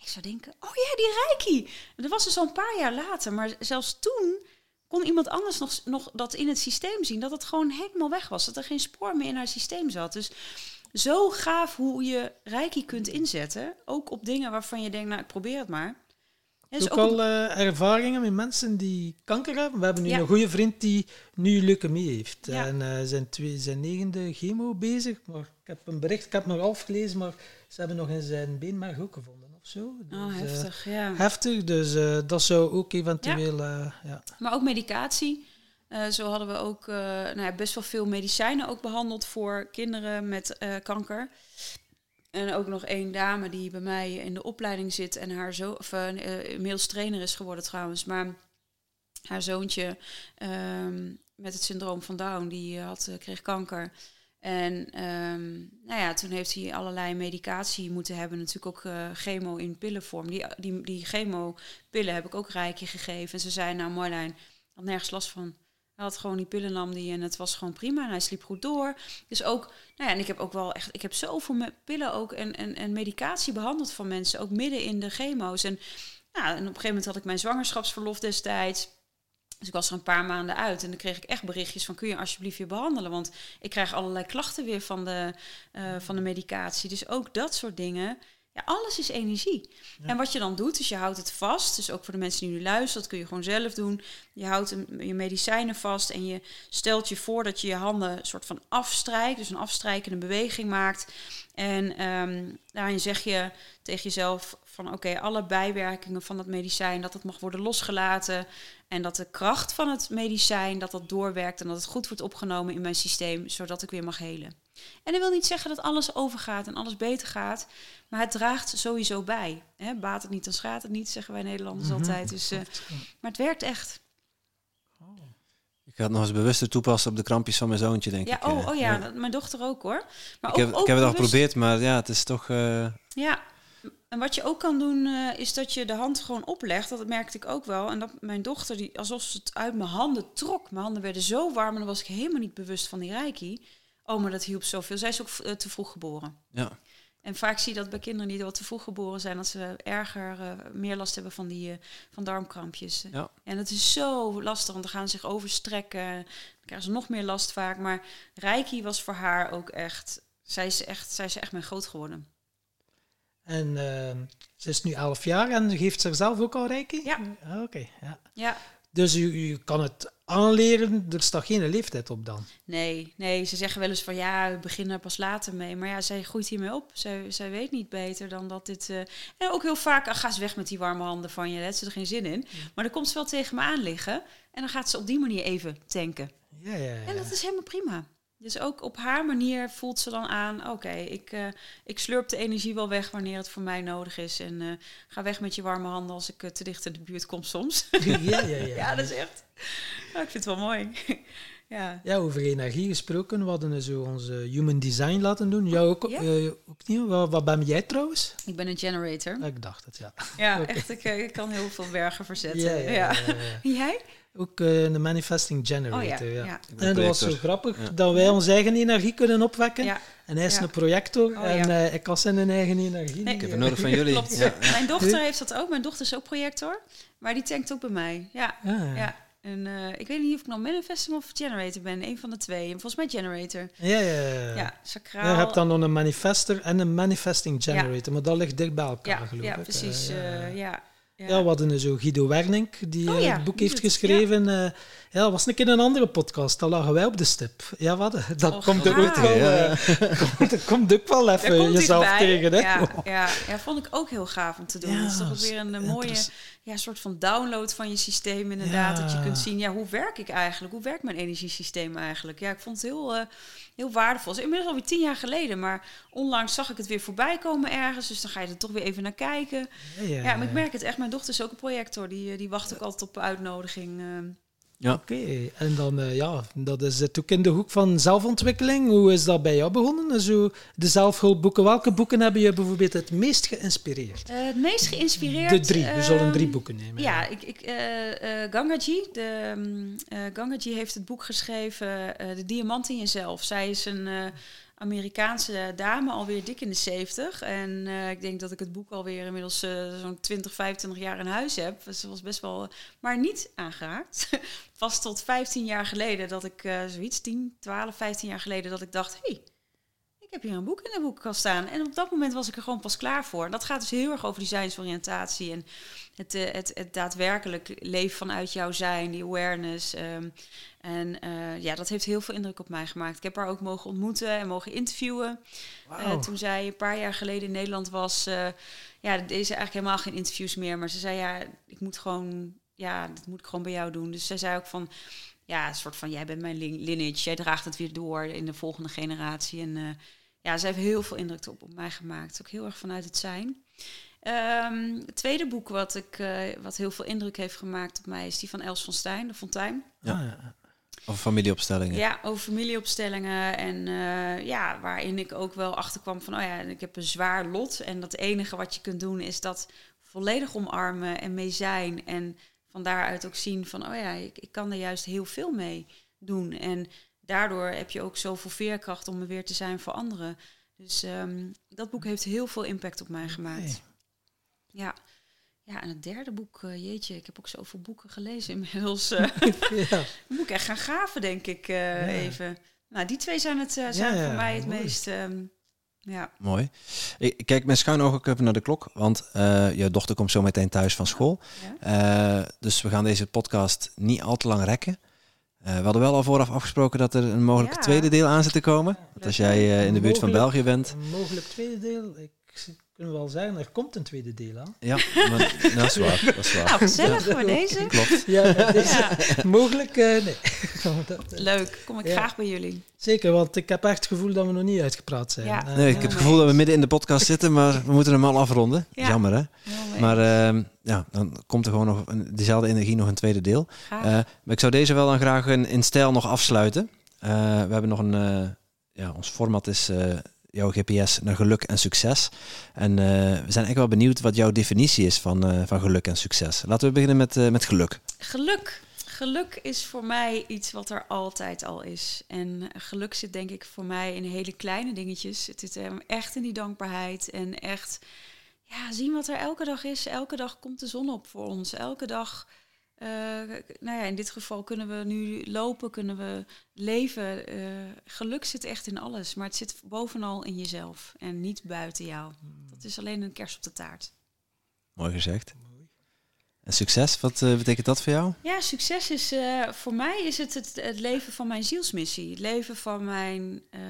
Ik zou denken, oh ja, die Reiki. Dat was dus al een paar jaar later. Maar zelfs toen kon iemand anders nog, nog dat in het systeem zien. Dat het gewoon helemaal weg was. Dat er geen spoor meer in haar systeem zat. Dus zo gaaf hoe je Reiki kunt inzetten. Ook op dingen waarvan je denkt, nou, ik probeer het maar. Dus ook, al uh, ervaringen met mensen die kanker hebben. We hebben nu een goede vriend die nu leukemie heeft. En uh, zijn, twee, zijn negende chemo bezig. Maar ik heb een bericht, ik heb nog half gelezen, maar ze hebben nog in zijn beenmerg ook gevonden of zo. Oh, dus, oh, heftig, ja. Heftig, dus uh, dat zou ook eventueel... Ja. Maar ook medicatie. zo hadden we ook nou ja, best wel veel medicijnen ook behandeld voor kinderen met kanker. En ook nog één dame die bij mij in de opleiding zit en haar zo, of uh, inmiddels trainer is geworden trouwens, maar haar zoontje um, met het syndroom van Down, die had, uh, kreeg kanker. En um, nou ja, toen heeft hij allerlei medicatie moeten hebben. Natuurlijk ook chemo in pillenvorm. Die, die, die chemo-pillen heb ik ook rijkje gegeven. En ze zei, nou Marlijn, had nergens last van. Hij had gewoon die pillen nam die en het was gewoon prima. En hij sliep goed door. Dus ook, nou ja, en ik heb ook wel echt, ik heb zoveel pillen ook en, en, en medicatie behandeld van mensen, ook midden in de chemo's. En, nou, en op een gegeven moment had ik mijn zwangerschapsverlof destijds. Dus ik was er een paar maanden uit en dan kreeg ik echt berichtjes van kun je alsjeblieft weer behandelen, want ik krijg allerlei klachten weer van de, uh, van de medicatie. Dus ook dat soort dingen. Ja, alles is energie. En wat je dan doet, is je houdt het vast. Dus ook voor de mensen die nu luisteren, dat kun je gewoon zelf doen. Je houdt je medicijnen vast en je stelt je voor dat je je handen een soort van afstrijkt. Dus een afstrijkende beweging maakt. En um, daarin zeg je tegen jezelf van oké, alle bijwerkingen van dat medicijn, dat het mag worden losgelaten. En dat de kracht van het medicijn, dat dat doorwerkt en dat het goed wordt opgenomen in mijn systeem, zodat ik weer mag helen. En dat wil niet zeggen dat alles overgaat en alles beter gaat, maar het draagt sowieso bij. Hè? Baat het niet, dan schaadt het niet, zeggen wij Nederlanders mhm. altijd. Dus, uh, maar het werkt echt. Ik ga het nog eens bewuster toepassen op de krampjes van mijn zoontje, denk ja, ik. Oh, oh ja, ja, mijn dochter ook hoor. Maar ik, ook, heb, ik heb het al geprobeerd, maar ja, het is toch... Uh... Ja, en wat je ook kan doen, uh, is dat je de hand gewoon oplegt. Dat merkte ik ook wel. En dat mijn dochter, die, alsof ze het uit mijn handen trok. Mijn handen werden zo warm en dan was ik helemaal niet bewust van die reiki. Oh, maar dat hielp zoveel. Zij is ook uh, te vroeg geboren. Ja. En vaak zie je dat bij kinderen die wat te vroeg geboren zijn, dat ze erger, uh, meer last hebben van die van darmkrampjes. Ja. En dat is zo lastig, want dan gaan ze zich overstrekken. Dan krijgen ze nog meer last vaak. Maar Reiki was voor haar ook echt, zij is echt, zij is echt mijn groot geworden. En uh, ze is nu elf jaar en geeft zichzelf ook al reiki? Ja. Ah, oké, ja. ja. Dus u, u kan het aanleren, er staat geen leeftijd op dan? Nee, nee, ze zeggen wel eens van ja, we beginnen pas later mee. Maar ja, zij groeit hiermee op. Zij, zij weet niet beter dan dat dit... Uh, en ook heel vaak, ach, ga ze weg met die warme handen van je, daar heeft ze er geen zin in. Maar dan komt ze wel tegen me aan liggen en dan gaat ze op die manier even tanken. Ja, ja, ja. En dat is helemaal prima. Dus ook op haar manier voelt ze dan aan: oké, ik, uh, ik slurp de energie wel weg wanneer het voor mij nodig is. En uh, ga weg met je warme handen als ik uh, te dicht in de buurt kom soms. Ja, ja, ja. ja, dat is echt. Ja, ik vind het wel mooi. ja. ja, over energie gesproken, we hadden zo onze human design laten doen. Jou ook, ja. opnieuw. Wat, wat, ben jij trouwens? Ik ben een generator. Ik dacht het, ja. Ja, okay. echt. Ik, ik, kan heel veel bergen verzetten. Ja, ja, ja. Jij? Ook uh, een manifesting generator. Oh, ja. ja. En dat was zo grappig dat wij onze eigen energie kunnen opwekken. En hij is een projector oh, en uh, ik kan zijn eigen energie. Nee. Ik heb het nodig van jullie. Mijn dochter heeft dat ook. Mijn dochter is ook projector. Maar die tankt ook bij mij. Ja. Ah, ja. En eh, ik weet niet of ik nou Manifesting of Generator ben. Een van de twee. En volgens mij Generator. Ja, ja, ja. Ja, sacraal. Je hebt dan nog een manifester en een manifesting generator, maar dat ligt dicht bij elkaar, ja, geloof ja, ik. precies. Eh, ja. eh, ja. Ja. Ja, we hadden zo Guido Wernink, die Oh eh, ja, het boek heeft geschreven. eh, ja, dat was een keer een andere podcast. Daar lagen wij op de stip. Ja, wat? Dat Oh, komt er ook wel, Ja. komt, er komt ook wel even jezelf tegen. Hè? Ja, ja, ja, vond ik ook heel gaaf om te doen. Ja, het is toch dat weer een, eh, mooie ja, soort van download van je systeem inderdaad. Dat je Ja. kunt zien, ja, hoe werk ik eigenlijk? Hoe werkt mijn energiesysteem eigenlijk? Ja, ik vond het heel, heel waardevol. Het is inmiddels alweer tien jaar geleden, maar onlangs zag ik het weer voorbij komen ergens. Dus dan ga je er toch weer even naar kijken. Ja, Ja, maar ik merk het echt. Mijn dochter is ook een projector. Die, eh, die wacht ook altijd op uitnodiging. Eh. Oké, en dan, eh, ja, dat is het ook in de hoek van zelfontwikkeling. Hoe is dat bij jou begonnen? Zo, de zelfhulpboeken. Welke boeken hebben je bijvoorbeeld het meest geïnspireerd? Eh, het meest geïnspireerd... De drie. We zullen ehm, drie boeken nemen. Ja, ik, ik, eh, eh, Gangaji, de, mm, eh, Gangaji heeft het boek geschreven eh, De Diamant in Jezelf. Zij is een eh, Amerikaanse dame, alweer dik in de 70. En eh, ik denk dat ik het boek alweer inmiddels eh, zo'n 20, 25 jaar in huis heb. Dus ze was best wel, maar niet aangeraakt. Pas tot 15 jaar geleden dat ik, eh, zoiets, 10, 12, 15 jaar geleden, dat ik dacht... Hey, ik heb hier een boek in de boekenkast staan. En op dat moment was ik er gewoon pas klaar voor. Dat gaat dus heel erg over designsoriëntatie en het, eh, het, het daadwerkelijk leven vanuit jouw zijn, die awareness. ehm, en eh, ja, dat heeft heel veel indruk op mij gemaakt. Ik heb haar ook mogen ontmoeten en mogen interviewen. Eh, toen zij een paar jaar geleden in Nederland was, eh, ja, deed ze eigenlijk helemaal geen interviews meer. Maar ze zei, ja, ik moet gewoon, ja, dit moet ik gewoon bij jou doen. Dus zij zei ook van, ja, een soort van, jij bent mijn lin- lineage, jij draagt het weer door in de volgende generatie. En ja, zij heeft heel veel indruk op, op mij gemaakt. Ook heel erg vanuit het zijn. Ehm, het tweede boek wat, ik, eh, wat heel veel indruk heeft gemaakt op mij is die van Els van Stijn, De Fontein. Ja. Ah, ja. Of familieopstellingen. Ja, over familieopstellingen. En eh, ja, waarin ik ook wel achterkwam van, oh ja, ik heb een zwaar lot. En dat enige wat je kunt doen is dat volledig omarmen en mee zijn. En van daaruit ook zien van, oh ja, ik, ik kan er juist heel veel mee doen. En daardoor heb je ook zoveel veerkracht om er weer te zijn voor anderen. Dus ehm, dat boek heeft heel veel impact op mij gemaakt. Ja. Ja, en het derde boek, eh, jeetje, ik heb ook zoveel boeken gelezen inmiddels. eh. ja. moet ik echt gaan graven, denk ik, eh, even. Nou, die twee zijn, het, eh, zijn Ja, ja, voor mij het mooi. meest... ehm, ja. Mooi. Ik kijk met schuin oog ook even naar de klok, want eh, je dochter komt zo meteen thuis van school. ja. Eh, dus we gaan deze podcast niet al te lang rekken. Eh, we hadden wel al vooraf afgesproken dat er een mogelijke Ja. tweede deel aan zit te komen. Want als jij eh, in de buurt van Mogelijk. België bent, Een mogelijk tweede deel. Ik kan wel zeggen, er komt een tweede deel aan. ja, maar, nou, dat is waar. Dat is waar. Nou, gezellig voor deze. Klopt. Ja, deze- Ja, mogelijk, eh, nee. We leuk. Kom ik Ja. graag bij jullie. Zeker, want ik heb echt het gevoel dat we nog niet uitgepraat zijn. Ja. Eh, Nee, ik heb het gevoel dat we midden in de podcast zitten, maar we moeten hem al afronden. Ja. Jammer hè? Maar ehm, ja, dan komt er gewoon nog een, dezelfde energie nog een tweede deel. Eh, maar ik zou deze wel dan graag in, in stijl nog afsluiten. Eh, we hebben nog een, eh, ja, ons format is eh, jouw GPS naar geluk en succes. En eh, we zijn echt wel benieuwd wat jouw definitie is van, eh, van geluk en succes. Laten we beginnen met, eh, met geluk. Geluk. Geluk is voor mij iets wat er altijd al is. En geluk zit denk ik voor mij in hele kleine dingetjes. Het zit hem echt in die dankbaarheid en echt ja, zien wat er elke dag is. Elke dag komt de zon op voor ons. Elke dag, eh, nou ja, in dit geval kunnen we nu lopen, kunnen we leven. Eh, geluk zit echt in alles, maar het zit bovenal in jezelf en niet buiten jou. Dat is alleen een kers op de taart. Mooi gezegd. En succes, wat eh, betekent dat voor jou? Ja, succes is eh, voor mij is het, het het leven van mijn zielsmissie. Het leven van mijn eh,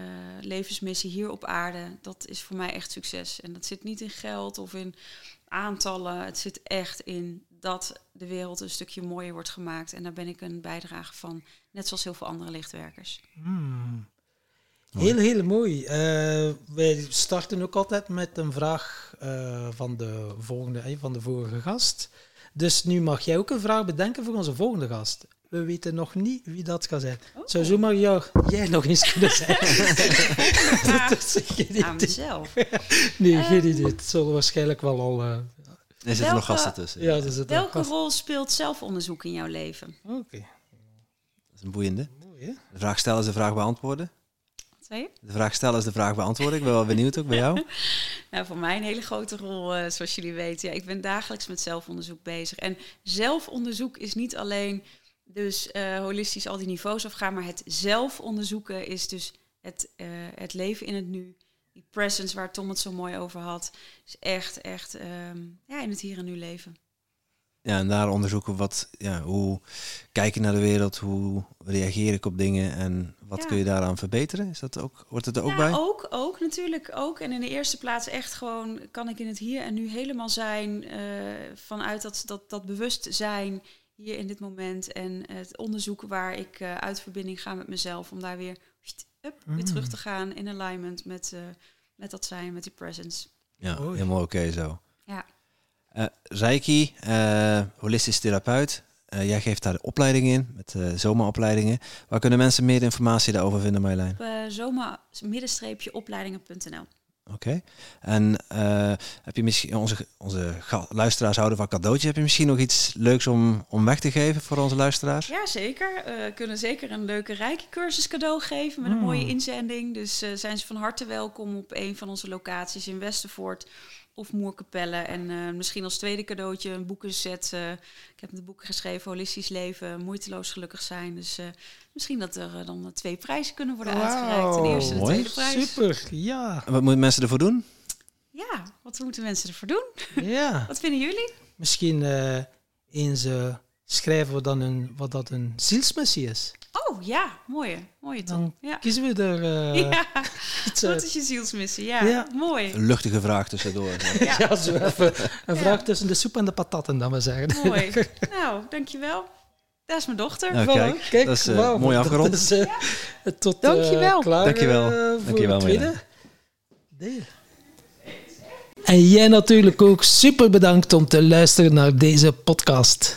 levensmissie hier op aarde. Dat is voor mij echt succes. En dat zit niet in geld of in aantallen. Het zit echt in dat de wereld een stukje mooier wordt gemaakt. En daar ben ik een bijdrage van. Net zoals heel veel andere lichtwerkers. Hmm. Heel, heel mooi. Eh, wij starten ook altijd met een vraag eh, van, de volgende, eh, van de vorige gast. Dus nu mag jij ook een vraag bedenken voor onze volgende gast. We weten nog niet wie dat gaat zijn. Het zou zomaar jou, jij nog eens kunnen zijn. dat is geen Aan mezelf. Nee, geen idee. Het zullen waarschijnlijk wel al... eh, Er zitten Welke- nog gasten tussen. ja, Welke rol speelt zelfonderzoek in jouw leven? Oké, Dat is een boeiende. mooi? De vraag stellen is de vraag beantwoorden. Wat zei je? De vraag stellen is de vraag beantwoorden. Ik ben wel benieuwd ook bij jou. Nou, voor mij een hele grote rol, eh, zoals jullie weten. Ja, ik ben dagelijks met zelfonderzoek bezig. En zelfonderzoek is niet alleen Dus uh, holistisch al die niveaus afgaan, maar het zelf onderzoeken is dus het, uh, het leven in het nu. Die presence waar Tom het zo mooi over had, is echt, echt um, ja, in het hier en nu leven. Ja, en daar onderzoeken wat, ja, hoe kijk je naar de wereld, hoe reageer ik op dingen en wat Ja. kun je daaraan verbeteren? Is dat ook, hoort het er ook ja, bij? Ook, ook, natuurlijk ook. En in de eerste plaats echt gewoon, kan ik in het hier en nu helemaal zijn eh, vanuit dat, dat, dat bewustzijn hier in dit moment. En het onderzoeken waar ik eh, uit verbinding ga met mezelf, om daar weer, weer terug te gaan in alignment met, eh, met dat zijn, met die presence. Ja, helemaal oké zo. Ja. Eh Reiki, eh, holistisch therapeut. Eh, jij geeft daar de opleiding in, met eh zomeropleidingen. Waar kunnen mensen meer informatie daarover vinden, Marjolein? Op uh, zoma-opleidingen.nl. Oké. En eh, heb je misschien onze, onze luisteraars houden van cadeautjes. Heb je misschien nog iets leuks om, om weg te geven voor onze luisteraars? Ja, zeker. We kunnen zeker een leuke Reiki-cursus cadeau geven met een mooie inzending. Dus eh, zijn ze van harte welkom op een van onze locaties in Westervoort of Moerkapelle. En eh, misschien als tweede cadeautje een boekenset. eh, ik heb de boeken geschreven, Holistisch Leven, Moeiteloos Gelukkig Zijn. Dus eh, misschien dat er eh, dan twee prijzen kunnen worden uitgereikt. De eerste en de mooi. tweede prijs. Super, ja. En wat moeten mensen ervoor doen? Ja, wat moeten mensen ervoor doen? ja. Wat vinden jullie? Misschien eh, eens eh, schrijven we dan een, wat dat een zielsmissie is. Oh ja, mooie. Mooie. Dan Ja. kiezen we er eh, ja, iets wat is je zielsmissie? Ja, Ja. mooi. Een luchtige vraag tussendoor. Ja. Ja, zo even een vraag tussen de soep en de patatten, dan we zeggen. Mooi. Nou, dankjewel. Dat is mijn dochter. Ja, Voilà, kijk, dat is, eh, mooi dat afgerond. is, eh, tot, Dankjewel. eh, klaar, Dankjewel. voor Dankjewel, tweede deel. En jij natuurlijk ook super bedankt om te luisteren naar deze podcast.